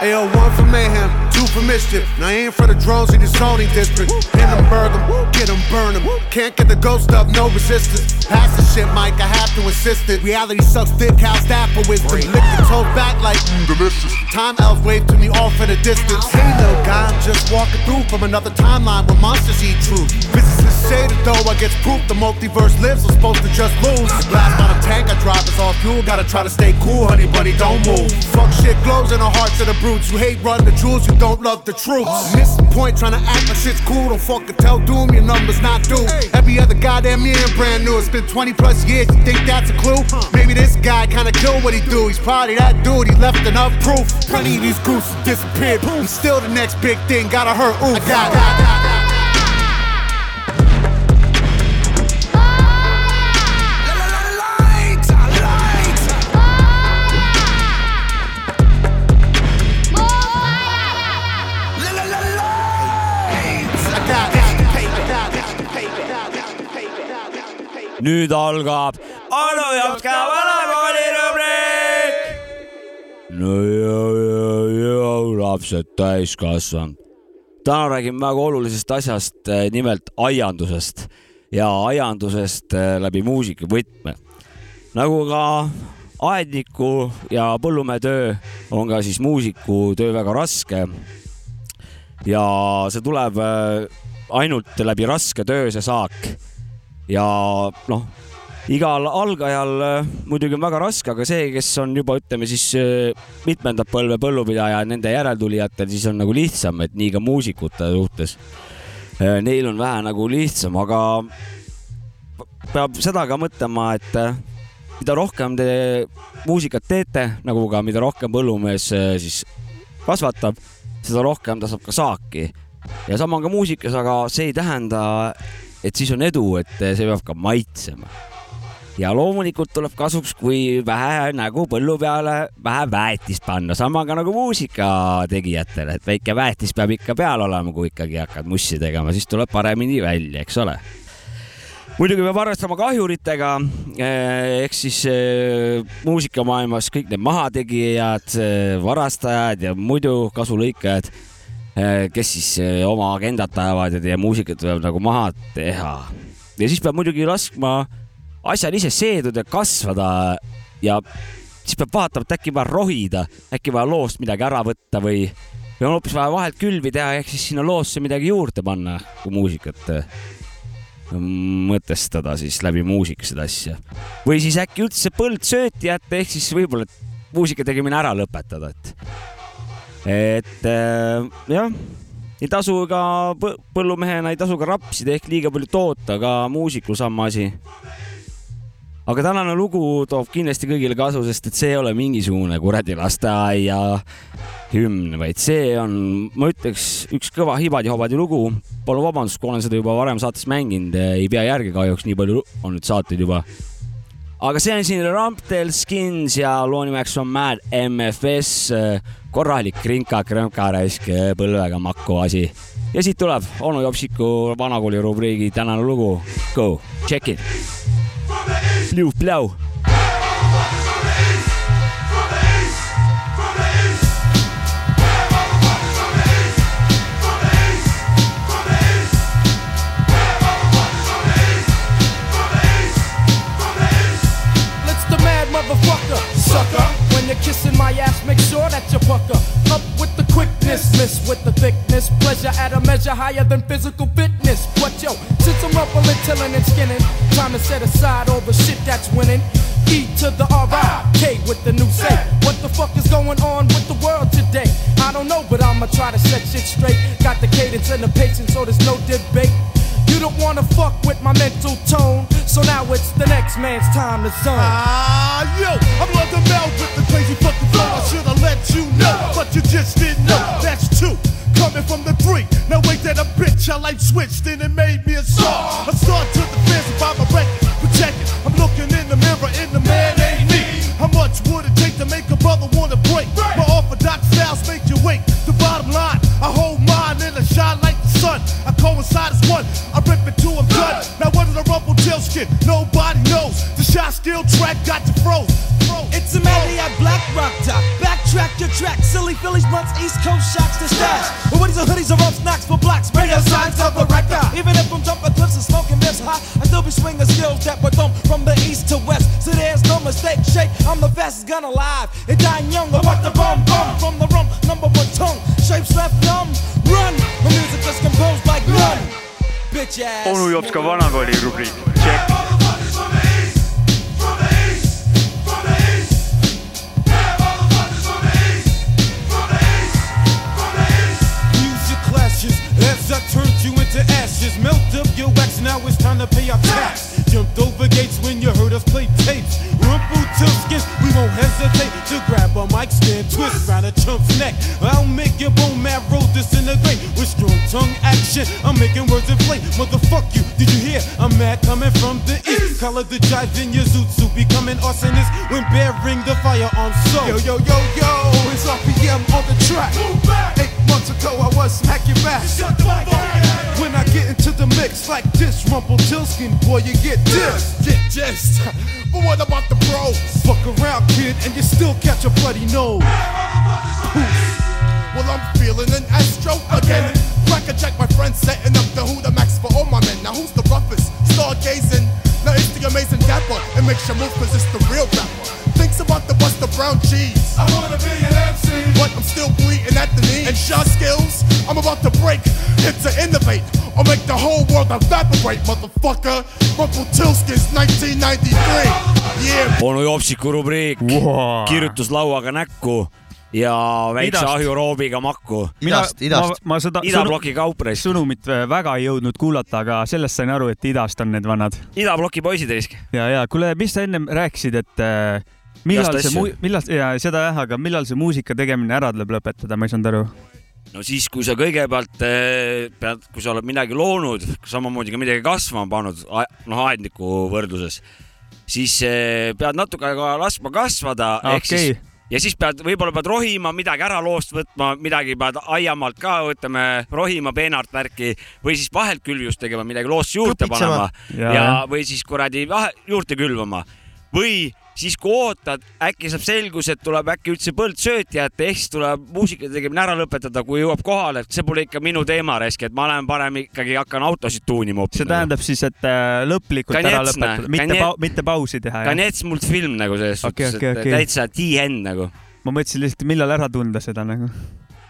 Ayo, one for mayhem, for mischief. Now I ain't for the drones in the zoning district. Hit them, burn them, get them, burn them. Can't get the ghost up, no resistance. Pass the shit, Mike, I have to insist it. Reality sucks dick, how's that for wisdom? Lick the toes back like, mm, delicious. Time elves wave to me off in the distance. Hey, little guy, I'm just walking through from another timeline where monsters eat truth. Physicists say that though I get proof the multiverse lives, I'm supposed to just lose. Last bottom tank I drive is all fuel, gotta try to stay cool, honey bunny, don't move. Fuck shit glows in the hearts of the brutes. You hate run the jewels, you don't love the truth. Oh. Miss the point, trying to act like shit's cool, don't fucking tell doom, your numbers not due. Every other goddamn year brand new, it's been 20 plus years, you think that's a clue? Maybe this guy kinda killed what he do, he's probably that dude, he left enough proof. Plenty of these gooses disappeared, he's still the next big thing, gotta hurt, ooh. I got, got, got, got. Nüüd algab onu Jopska vanakooli rubriik. no ja, ja, ja lapsed täiskasvanud. täna räägime väga olulisest asjast, nimelt aiandusest ja aiandusest eh, läbi muusika võtme. nagu ka aedniku ja põllumehe töö on ka siis muusiku töö väga raske ja see tuleb äh, ainult läbi raske töö, see saak. Ja noh, igal algajal äh, muidugi on väga raske, aga see, kes on juba ütleme siis äh, mitmendat põlve põllupidaja, nende järeltulijatel, siis on nagu lihtsam, et nii ka muusikute suhtes. Neil on vähe nagu lihtsam, aga peab seda ka mõtlema, et äh, mida rohkem te muusikat teete, nagu ka mida rohkem põllumees äh, siis kasvatab, seda rohkem ta saab ka saaki. ja sama on ka muusikas, aga see ei tähenda, et siis on edu, et see peab ka maitsema. ja loomulikult tuleb kasuks, kui vähe nagu põllu peale vähe väetist panna, sama ka nagu muusika tegijatel, et väike väetis peab ikka peal olema, kui ikkagi hakkad mussi tegema, siis tuleb paremini välja, eks ole. Muidugi peab arvestama kahjuritega. Ehk siis eh, muusikamaailmas kõik need mahategijad, varastajad ja muidu kasulõikajad, kes siis eh, oma agendat ajavad ja teie muusikat tuleb nagu maha teha. ja siis peab muidugi laskma asjal ise seeduda kasvada ja siis peab vaatama, et äkki vaja rohida, äkki vaja loost midagi ära võtta või, või on hoopis vaja vahelt külvi teha, ehk siis sinna loosse midagi juurde panna, kui muusikat eh, mõtestada siis läbi muusika seda asja. või siis äkki üldse põld sööti jätta, ehk siis võib-olla muusika tegemine ära lõpetada, et, et äh, jah, ei tasu ka põ- põllumehena ei tasu ka rapsida ehk liiga palju toota, ka muusikul sama asi. aga tänane lugu toob kindlasti kõigile kasu, sest et see ei ole mingisugune kuradi lasteaia hümn, vaid see on, ma ütleks, üks kõva hibadi-hobadi lugu. palun vabandust, kui olen seda juba varem saates mänginud, ei pea järge kahjuks, nii palju on nüüd saateid juba. Aga see on siin Rumptel Skins ja loo nimeks on Mad MFS, korralik krinka-krõmka raisk põlvega makku asi. ja siit tuleb onu Jopsiku vanakooli rubriigi tänane lugu. Go, check it. Pljuu-pljau sucker. When you're kissing my ass, make sure that you pucker. Up with the quickness, miss with the thickness. Pleasure at a measure higher than physical fitness. But yo, since I'm ruffling, tilling, and skinning, time to set aside all the shit that's winning. E to the R-I-K with the new say. What the fuck is going on with the world today? I don't know, but I'ma try to set shit straight. Got the cadence and the patience, so there's no debate. You don't wanna fuck with my mental tone, so now it's the next man's time to zone. Ah, yo, I'm on mouth with the crazy fucking flow. I should've let you know, but you just didn't know. That's two, coming from the three. Now wait that a bitch, I life switched and it made me a star. A star to the fans about my record, protect it. I'm looking in the mirror and the man ain't me. How much would it take to make a brother wanna break? My orthodox styles make you wait. The bottom line, I hold mine and I shine like the sun. I coincide as one, I rip it till I'm done. Now what is a rumble tail skin? Nobody knows. The shot still track got you froze. It's a at Black Rock Top. Backtrack your track. Silly Phillies, blunts, East Coast shocks to stash. But what is a hoodies or up snacks for blocks? Radio signs of the record. Even if I'm jumping cliffs and smoking this high, I still be swinging skills that were thumb from the east to west. So there's no mistake. Shake, I'm the fastest gun alive. And dying young, about the bum bum from the rum. Number one tongue, shapes left numb. Run, my music is composed like none. Bitch onu Jopska vanakooli rubriik, check. As I turned you into ashes. Melt up your wax, now it's time to pay our tax. Jumped over gates when you heard us play tapes. Rumble till skins, we won't hesitate to grab a mic stand, twist round a chump's neck. I'll make your bone marrow disintegrate with strong tongue action. I'm making words inflate. Motherfuck you, did you hear? I'm mad coming from the east. Color the jive in your zoot suit, becoming arsonist when bearing the firearm. So, Yo, yo, yo, yo, it's RPM on the track. Eight months ago, I was smacking back. When I get into the mix like this, Rumpelstiltskin, boy, you get this. Get this. But what about the pros? Fuck around, kid, and you still catch a bloody nose. Well, I'm feeling an astro again. Crack a check, my friend, setting up the who the max for all my men. Now, who's the roughest? Stargazing. Now, it's the amazing dapper. It makes you move, cause it's the real rapper. Thinks about the Buster Brown cheese. I wanna be an MC. But I'm still bleeding at the knee. And shot skills, I'm about to break. Hit to innovate. Or make the whole world evaporate, motherfucker. Rumpelstiltskins 1993. Yeah. onu Jopsiku rubriik wow., kirjutuslauaga näkku ja väikse Idast. ahjuroobiga makku. ma, ma seda idabloki kaupress. sõnumit väga ei jõudnud kuulata, aga sellest sain aru, et idast on need vanad. idabloki poisid risk. ja, ja kuule, mis sa ennem rääkisid, et äh, millal Igast see millal ja seda jah, aga millal see muusika tegemine ära tuleb lõpetada, ma ei saanud aru. no siis, kui sa kõigepealt eh, pead, kui sa oled midagi loonud, samamoodi ka midagi kasvama pannud, noh aedniku võrdluses, siis eh, pead natuke aega laskma kasvada Okei. ehk siis ja siis pead, võib-olla pead rohima, midagi ära loost võtma, midagi pead aiamaalt ka, ütleme, rohima peenart värki või siis vahelt külvjust tegema, midagi loost juurde Kõpitsema. panema Ja, ja, või siis kuradi juurde külvama või siis kui ootad, äkki saab selgus, et tuleb äkki üldse põld sööti jätta, ehk siis tuleb muusika tegemine ära lõpetada, kui jõuab kohale, et see pole ikka minu teema raisk, et ma lähen parem ikkagi hakkan autosid tuunima see tähendab siis, et äh, lõplikult ära Kanets, lõpetada, mitte kane- pau-, mitte pausi teha. Kanets multfilm nagu selles Okei, suhtes, et okei. täitsa T-end nagu. ma mõtlesin lihtsalt, millal ära tunda seda nagu.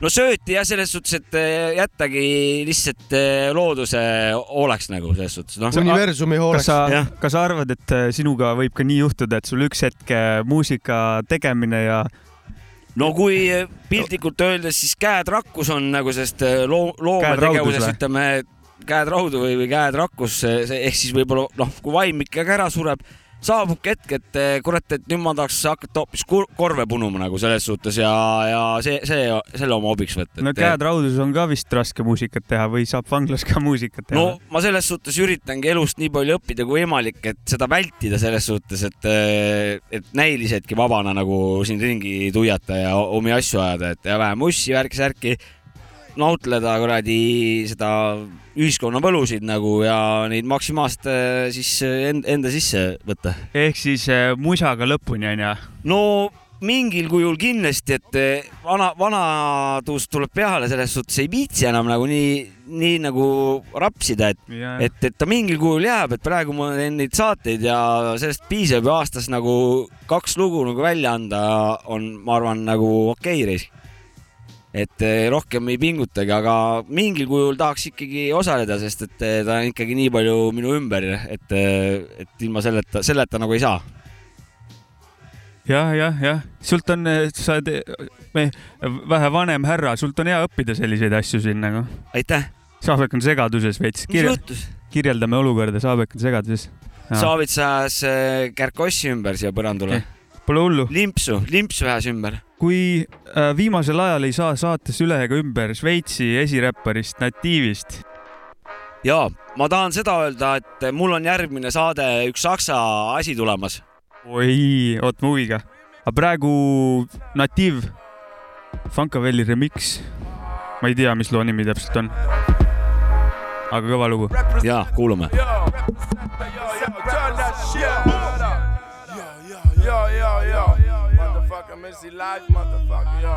No sööti jah, selles suhtes, et eh, jättagi lihtsalt eh, looduse hooleks nagu selles suhtes, noh. universumi kas hooleks. sa, kas sa arvad, et äh, sinuga võib ka nii juhtuda, et sul üks hetk muusika tegemine ja no kui eh, piltlikult öeldes, siis käed rakkus on nagu sellest eh, loo-, loometegevuses või? ütleme, käed raudu või, või käed rakkus, ehk siis võib-olla noh, kui vaim ikkagi ära sureb, saabubki hetk, et eh, kurat, et nüüd ma tahaks hakata hoopis korve punuma nagu selles suhtes ja, ja see, see, selle oma hobiks võtta. no käed raudus on ka vist raske muusikat teha või saab vanglas ka muusikat teha no? ma selles suhtes üritangi elust nii palju õppida kui võimalik, et seda vältida selles suhtes, et, et näilisedki vabana nagu siin ringi tuiata ja omi asju ajada, et ja vähem ussi, värki-särki, nautleda kuradi seda ühiskonna võlusid nagu ja neid maksimaalselt eh, siis enda, enda sisse võtta. ehk siis äh, musaga lõpuni onju? no mingil kujul kindlasti, et vana, vanadus tuleb peale, selles suhtes ei viitsi enam nagu nii, nii nagu rapsida, et Jaa. et, et ta mingil kujul jääb, et praegu ma teen neid saateid ja sellest piisab ja aastas nagu kaks lugu nagu välja anda on, ma arvan, nagu okei okay, reis. Et eh, rohkem ei pingutagi, aga mingil kujul tahaks ikkagi osaleda, sest et eh, ta on ikkagi nii palju minu ümber, et, et ilma selleta, selleta nagu ei saa jah, jah, jah, sult on, sa oled me, vähe vanem härra, sult on hea õppida selliseid asju siin nagu. aitäh. Saabek on segaduses veits. Mis juhtus? kirjeldame olukorda, Saabek on segaduses. Saavitsas äh, kärkossi ümber siia põrandule. Pole hullu. limpsu, limpsu ajas ümber. Kui äh, viimasel ajal ei saa saates üle ega ümber Šveitsi esiräpparist Natiivist, ja ma tahan seda öelda, et mul on järgmine saade üks saksa asi tulemas. oi, ootame huviga. aga praegu Natiiv, Funkavelli remix. ma ei tea, mis loo nimi täpselt on. aga kõva lugu. ja kuulame. Yo, is live, motherfucker, yo.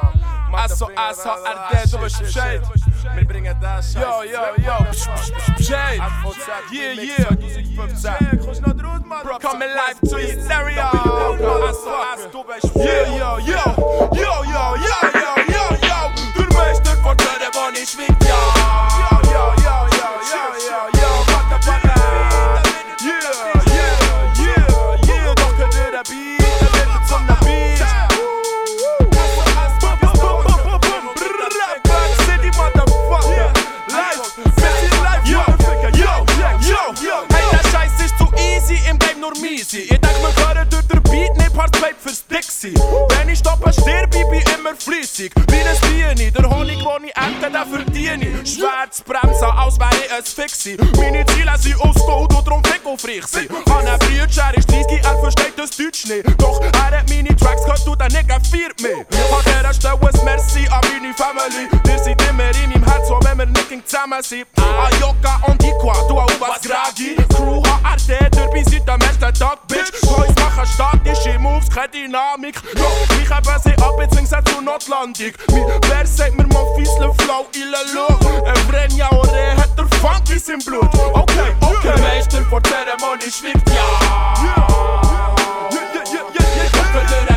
Alltså, alltså, är det då tjej? Men bringa där tjej. Yo, yo, yo. Yeah, yeah. Coming live to Hysteria. Alltså, yo, yo. Yo, yo, yo, yo. Nicht 2 fürs Dixie. Wenn ich stoppe, stirb ich, bin immer flüssig. Wie ein Biene, der Honig, den ich ernte, den verdiene ich. Schwarz bremsen, als wäre ich ein Fixie. Meine Ziele sind ausgebaut und darum fick auf ich sie. An einem Brütscher ist 30, er versteht das Deutsch nicht. Doch er hat meine Tracks gehört und der Nigga feiert mich. An dieser Stelle ein Merci an meine Family. Wir sind immer in meinem Herz, auch wenn wir nicht zusammen sind. Ayoka Antiqua, du auch was Gragi. Crew HRD, dabei seit dem ersten Tag, Bitch. Boys machen statische Moves, keine Dynamik. No, ich habe sie ab, jetzt singst du Notlandig. Mein Vers sagt mir mal Fiesle Flow, ille Luch. Evrenja Ore hat der Funk in seinem Blut. Okay, okay. Der Meister vor Zeremonie schwebt, ja. Yeah, yeah, yeah, yeah, yeah, yeah, yeah.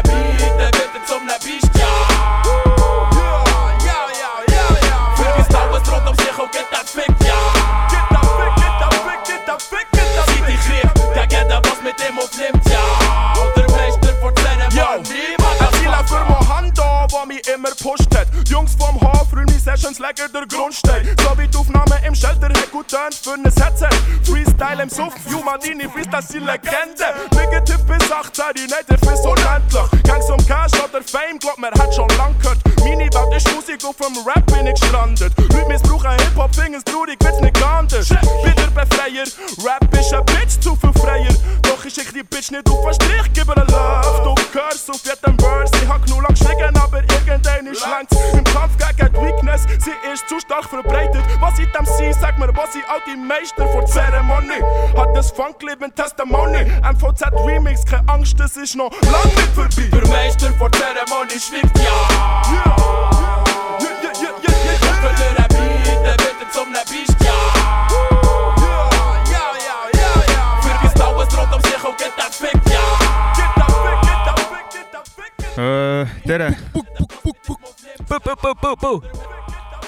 Sessions legen der Grundstein. So wie die Aufnahme im Shelter hat gut tönt für ein Headset. Freestyle im Suff, Jumadini, Freestyle sind Legende. Bigger Typ bis 18, die Native ist unendlich. Gangs um Cash oder Fame, glaub mir, hat schon lang gehört. Meine Welt ist Musik, auf dem Rap bin ich gestrandet. Leute missbrauchen Hip-Hop, fingers traurig, wird's nicht geahndet. Bin der Befreier, Rap ist ein Bitch, zu viel freier. Doch ich schick die Bitch nicht auf den Strich, gib ihr Love. Du hörst auf jedem Verse, ich hab genug lang geschwiegen, aber irgendein ist. Im Kampf gegen die Weakness, sie ist zu stark verbreitet. Was ich dem sie, sag mir, was ich auch die Meister vor der Zeremonie. Hat das Funkleben Testimony, MVZ Remix, keine Angst, das ist noch lang nicht vorbei. Der Meister vor der Zeremonie schweigt ja. Äh, tere.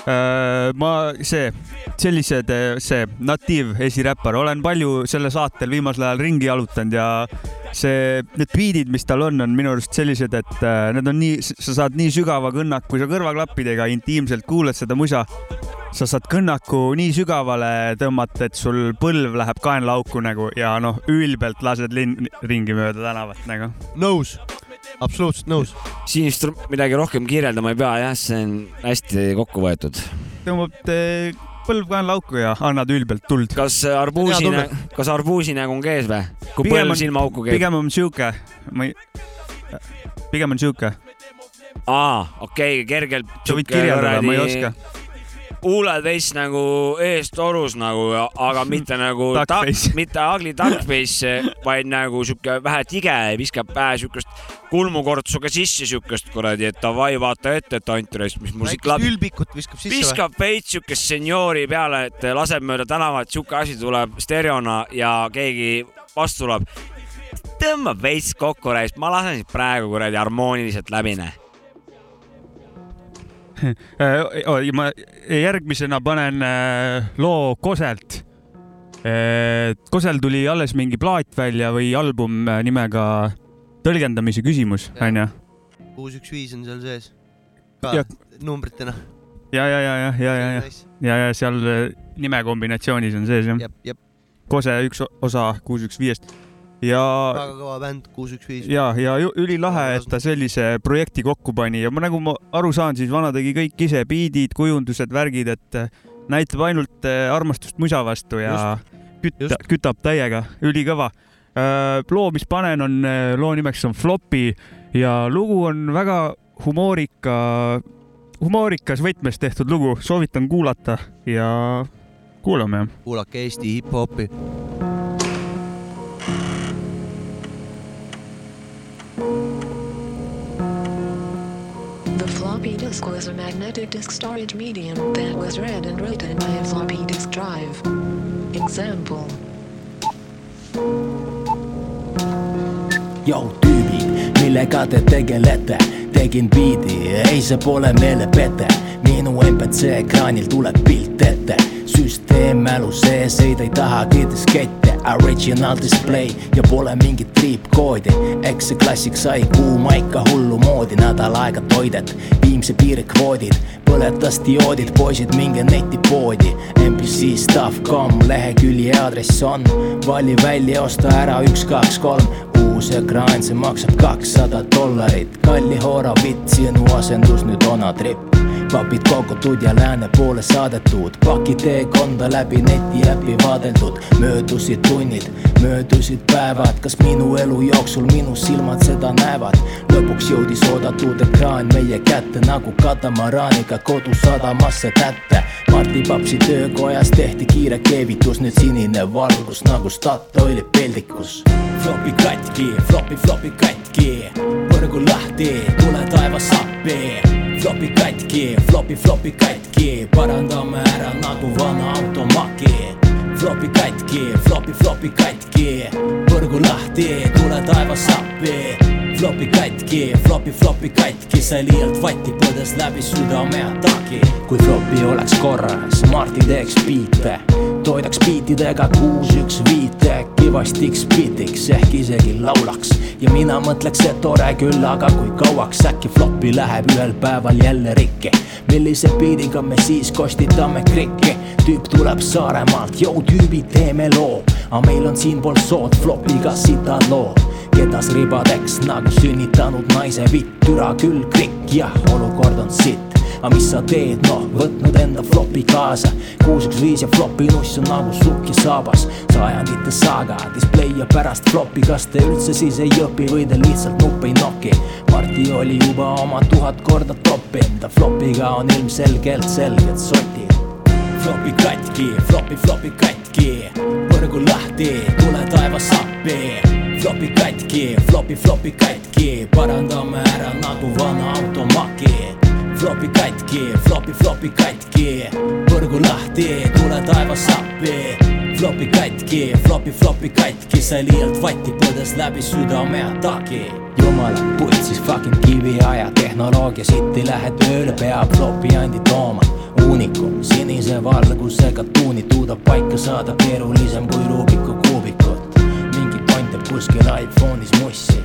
ma, see, sellised, see natiiv esiräppar, olen palju selle saatel viimasel ajal ringi jalutanud ja see, need beat'id, mis tal on, on minu arust sellised, et äh, need on nii, sa saad nii sügava kõnnaku, kui sa kõrvaklappidega intiimselt kuulad seda musa, sa saad kõnnaku nii sügavale tõmmata, et sul põlv läheb kaenlauku nagu ja noh, ülbelt lased linn ringi mööda tänavat nagu. nõus, absoluutselt nõus. siin vist midagi rohkem kirjeldama ei pea jah, see on hästi kokku võetud. tõmbad eh, põlv kaenlauku ja annad ülbelt tuld. kas arbuusine, kas arbuusinägu on käes või? kui põlv silmaauku käib? pigem on sihuke, ma ei, pigem on sihuke. aa, okei okay,, kergelt. sa võid kirjeldada, ma ei oska. Huuled veits nagu eest orus nagu, aga mitte nagu Duckface. mitte ugly duckface, vaid nagu sihuke vähe tige, viskab pähe siukest kulmukortsuga sisse siukest kuradi, et davai, vaata ette, et Anti, mis mul siit väikest ülbikut viskab sisse või? viskab veits siukest seniori peale, et laseb mööda tänavat, siuke asi tuleb stereona ja keegi vastu tuleb. tõmbab veits kokku, ma lasen siit praegu kuradi harmooniliselt läbi, näe. Äh, ma järgmisena panen äh, loo Koselt. Kosel tuli alles mingi plaat välja või album äh, nimega Tõlgendamise küsimus, onju. kuus, üks, viis on seal sees. ka Ja- numbritena. ja, ja, ja, ja, ja, ja, ja, ja seal äh, nimekombinatsioonis on sees jah jep, jep. Kose üks osa kuus, üks, viiest ja väga kõva bänd, kuus, üks, viis. ja, ja ülilahe, et ta sellise projekti kokku pani ja ma nagu ma aru saan, siis vana tegi kõik ise, biidid, kujundused, värgid, et äh, näitab ainult äh, armastust musa vastu ja kütta, kütab täiega, ülikõva. loo, mis panen, on, loo nimeks on Floppy ja lugu on väga humoorika, humoorikas võtmes tehtud lugu, soovitan kuulata ja kuulame. kuulake Eesti hip-hopi. Floppy disk was a magnetic disk storage medium that was read and written by a floppy disk drive. Example. Jou tüübid, millega te tegelete, tegin biidi, ei see pole meelepete, minu MPC ekraanil tuleb pilt ette, süsteem mälu sees ei, ta ei tahagi diskette, original display ja pole mingit triipkoodi. eks see klassik sai kuuma ikka hullumoodi, nädal aega toidet, Viimsi piirkvoodid, põletas dioodid, poisid, minge netipoodi. MPC stuff.com lehekülje aadress on, vali välja, osta ära üks, kaks, kolm uus ekraan, see maksab kakssada dollarit, kalli hoora vitt, sinu asendus nüüd onatripp papid kogutud ja lääne poole saadetud, paki teekonda läbi netiäpi vaadeldud, möödusid tunnid, möödusid päevad, kas minu elu jooksul minu silmad seda näevad? lõpuks jõudis oodatud ekraan meie kätte nagu katamaraaniga kodusadamasse tätte. Marti Papsi töökojas tehti kiire keevitus, nüüd sinine valgus nagu Statoili peldikus. flopi katki, flopi, flopi katki, põrgu lahti, tule taevas appi flopi katki, flopi, flopi katki, parandame ära nagu vana automaki. flopi katki, flopi, flopi katki, põrgu lahti, tule taevas appi. Flopi katki, flopi, flopi katki, sai liialt vatti, põdes läbi südameataki. kui flopi oleks korras, Marti teeks biite, toidaks biitidega kuus, üks viite, kivastiks beatiks ehk isegi laulaks. Ja mina mõtleks, et tore küll, aga kui kauaks äkki flopi läheb ühel päeval jälle rikki. millise biidiga me siis kostitame krikki, tüüp tuleb Saaremaalt, jõu tüübid, teeme loo, aga meil on siinpool sood flopiga sitad lood kedas ribadeks nagu sünnitanud naise vitt, türa küll krikk, jah, olukord on sitt aga mis sa teed, noh, võtnud enda flopi kaasa. Kuus, üks, viis ja flopi nuss on nagu sukk ja saabas. Sajandite saaga, display ja pärast flopi, kas te üldse siis ei õpi või te lihtsalt nuppe ei noki? Marti oli juba oma tuhat korda toppinud, ta flopiga on ilmselgelt selged sotid. flopi katki, flopi, flopi katki, põrgu lahti, tule taevas appi flopi katki, flopi, flopi katki, parandame ära nagu vana automaki. flopi katki, flopi, flopi katki, põrgu lahti, tule taevas appi. flopi katki, flopi, flopi katki, sai liialt vatti, põdes läbi südameataki. jumala putsis fucking kiviaja tehnoloogia sitti lähed tööle, peab flopi andi tooma uunikum, sinise valgusega tuuni tuudab paika saada keerulisem kui Rubiku kuubikut. Kuskil iPhone'is mussi.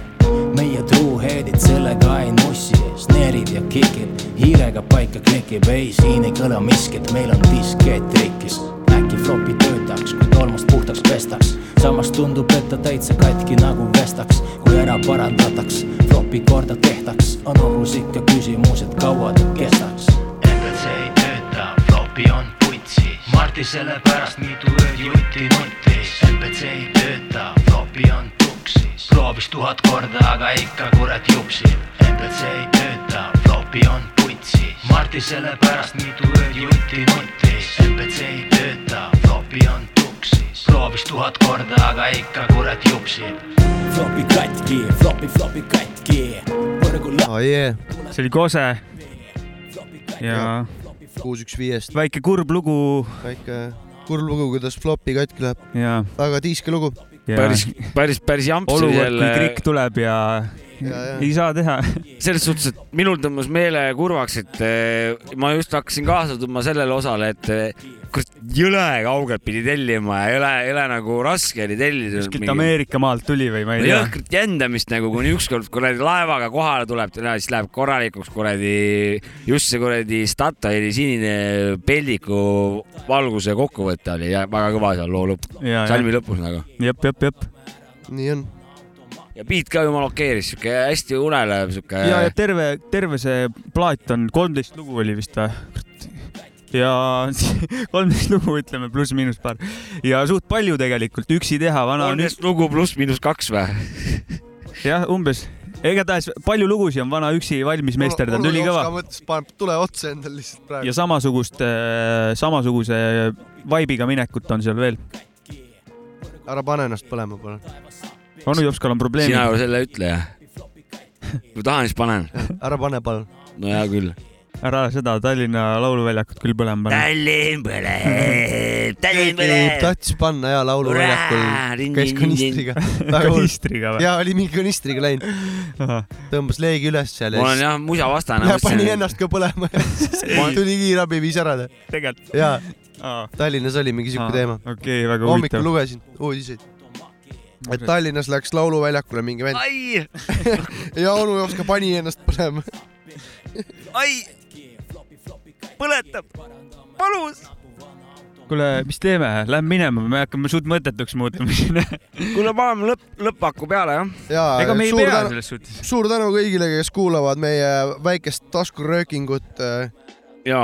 meie truuhead'id sellega ei nussi, snare'id ja kikid hiirega paika klikib, ei siin ei kõla miskit, meil on diskett rikkis. äkki flopi töötaks, kui tolmust puhtaks pestaks, samas tundub, et ta täitsa katki nagu vestaks, kui ära parandataks, flopi korda tehtaks, on ohus ikka küsimus, et kaua ta kestaks. MPC ei tööta, flopi on Marti sellepärast mitu ööd jutti nuttis, MPC ei tööta, flopi on tuksis, proovis tuhat korda, aga ikka kurat jupsib, MPC ei tööta, flopi on putsis, Marti sellepärast mitu ööd jutti nuttis, MPC ei tööta, flopi on tuksis, proovis tuhat korda, aga ikka kurat jupsib. flopi katki, flopi, flopi katki, oh yeah. see oli Kose. ja kuus, üks viiest. väike kurb lugu. väike kurb lugu, kuidas flopi katki läheb. väga tiiske lugu. päris, päris, päris jamps olukord, kui. krikk tuleb ja. Ei saa teha. selles suhtes, et minul tõmbas meele kurvaks, et eh, ma just hakkasin kaasa tundma sellele osale, et eh, kurat, jõle kaugelt pidi tellima ja jõle, jõle nagu raske oli tellida. kuskilt Ameerika maalt tuli või ma ei tea. jõhkrat jändamist nagu, kuni ükskord kuradi laevaga kohale tuleb, siis läheb korralikuks kuradi, just see kuradi Statoili sinine peldiku valguse kokkuvõte oli ja väga kõva seal loo lõpp, salmi lõpus nagu. jep, jep, jep. nii on. Ja beat ka jumala okeeris, siuke hästi unelev siuke. ja, ja terve, terve see plaat on kolmteist lugu oli vist või? ja kolmteist lugu, ütleme pluss-miinus paar ja suht palju tegelikult, üksi teha, vana on kolmteist lugu pluss-miinus kaks või? jah, umbes, igatahes palju lugusid on vana üksi valmis meisterdanud, ülikõva. mõttes paneb tule otsa endale lihtsalt praegu. ja samasugust, samasuguse vibe'iga minekut on seal veel. ära pane ennast põlema, palun. Onu Jopskal on probleemid. sina selle ütle jah. kui tahan, siis panen. ära pane, palun. no hea küll. ära seda Tallinna Lauluväljakut küll põlema pane. Tallinn põleb, Tallinn põleb. tahtis panna ja lauluväljakul käis kanistriga. Kanistriga või? ja oli mingi kanistriga läinud. tõmbas leegi üles seal ma olen jah musa vastane. ja pani ennast ka põlema ja siis tuli kiirabi, viis ära. tegelikult. ja, Tallinnas oli mingi siuke teema. okei, väga hommikul huvitav. lugesin uudiseid. Et Tallinnas läks lauluväljakule mingi vend ai, ja onu Jopska pani ennast põlema. ai, põletab, palus. kuule, mis teeme, lähme minema, me hakkame suht mõttetuks muutuma siin. kuule, paneme lõpp, lõppaku peale jah. ja ega me ei pea tänu- selles suhtes. suur tänu kõigile, kes kuulavad meie väikest taskuröökingut. ja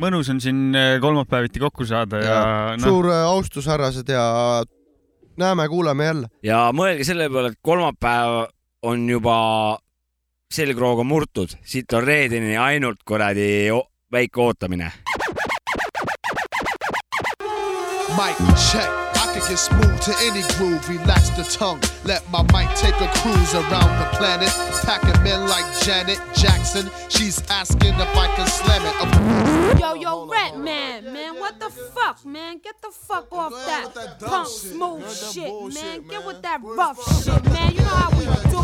mõnus on siin äh, kolmapäeviti kokku saada ja, ja noh, suur äh, austus, härrased ja näeme-kuuleme jälle. ja mõelge selle peale, et kolmapäev on juba selgroog on murtud, siit on reedeni ainult kuradi o- väike ootamine. Mic check. I could get smooth to any groove, relax the tongue. Let my mic take a cruise around the planet. Packing men like Janet Jackson. She's asking if I can slam it. Of- Yo, yo, Rat Man, man, what the fuck, man? Get the fuck off that, punk smooth shit, man. Get with that rough shit, man. You know how we do.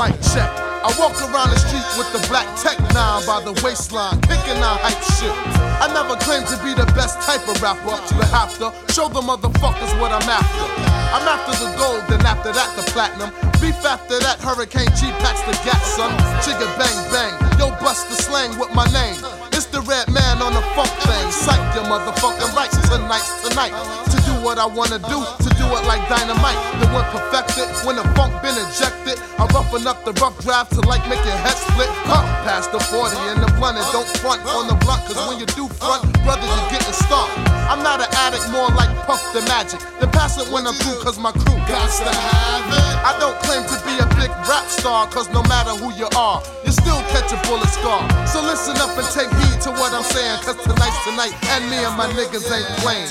Mic check. I walk around the street with the black tech nine by the waistline, kicking out hype shit. I never claimed to be the best type of rapper, but have to show the motherfuckers what I'm after. I'm after the gold, then after that the platinum. Beef after that, Hurricane G packs the gat, son. Chigga bang bang, yo bust the slang with my name. It's the red man on the funk thing. Psych your motherfucking rights tonight's tonight. To do what I wanna do, to do it like dynamite. The one perfected, when the funk been ejected. I roughen up the rough draft to like make your head split. Huh, past the 40 and the blunt and don't front on the blunt. Cause when you do front, brother, you getting stomped. I'm not an addict, more like Puff the Magic. Then pass it when I'm cause my crew got to have it. I don't claim to be a big rap star, cause no matter who you are, you still catch a bullet scar. So listen up and take heed to what I'm saying, cause tonight's tonight, and me and my niggas ain't playing.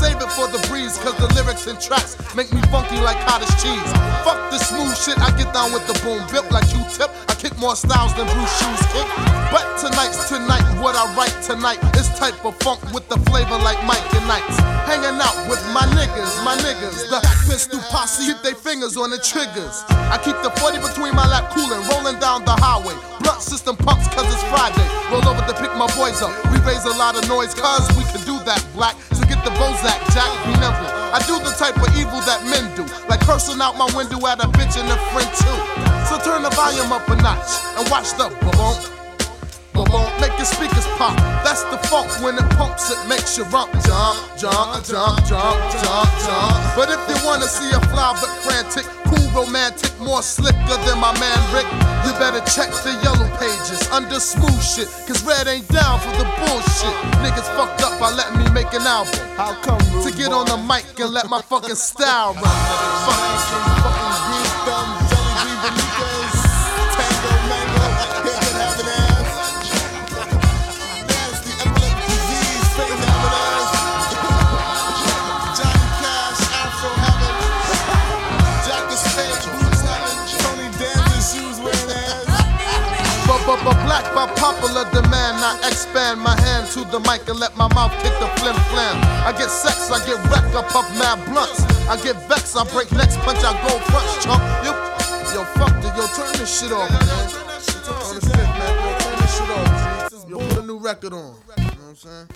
save it for the breeze, cause the lyrics and tracks make me funky like cottage cheese. Fuck the smooth shit, I get down with the boom, built like Q-tip. I kick more styles than Bruce Shoes kick. But tonight's tonight, what I write tonight is type of funk with the flavor like Mike and Knights. Hanging out with my niggas, my niggas, the pistol posse, keep their fingers on the triggers. I keep the 40 between my lap cooling, rolling down the highway. Blunt system pumps cause it's Friday. Roll over to pick my boys up. We raise a lot of noise cause we can do that black. Get the Bozak, Jack, be nimble. I do the type of evil that men do, like cursing out my window at a bitch and a friend too. So turn the volume up a notch and watch the boom. Boom, make your speakers pop. That's the funk when it pumps, it makes you rump, jump, jump, jump, jump, jump, jump. But if you wanna see a fly but frantic, cool, romantic, more slicker than my man Rick, you better check the yellow pages under smooth shit. Cause Red ain't down for the bullshit. Niggas fucked up by letting me make an album. How come to get on the mic and let my fucking style run? Fuck. But, black by popular demand, I expand my hand to the mic and let my mouth kick the flim flam. I get sex, I get wrecked, I puff mad blunts. I get vexed, I break necks, punch, I go fronts, chump. You, yo, fuck it, yo, turn this shit off, man. On the fifth, man, yo, turn this shit off, Yo, put a new record on. You know what I'm saying?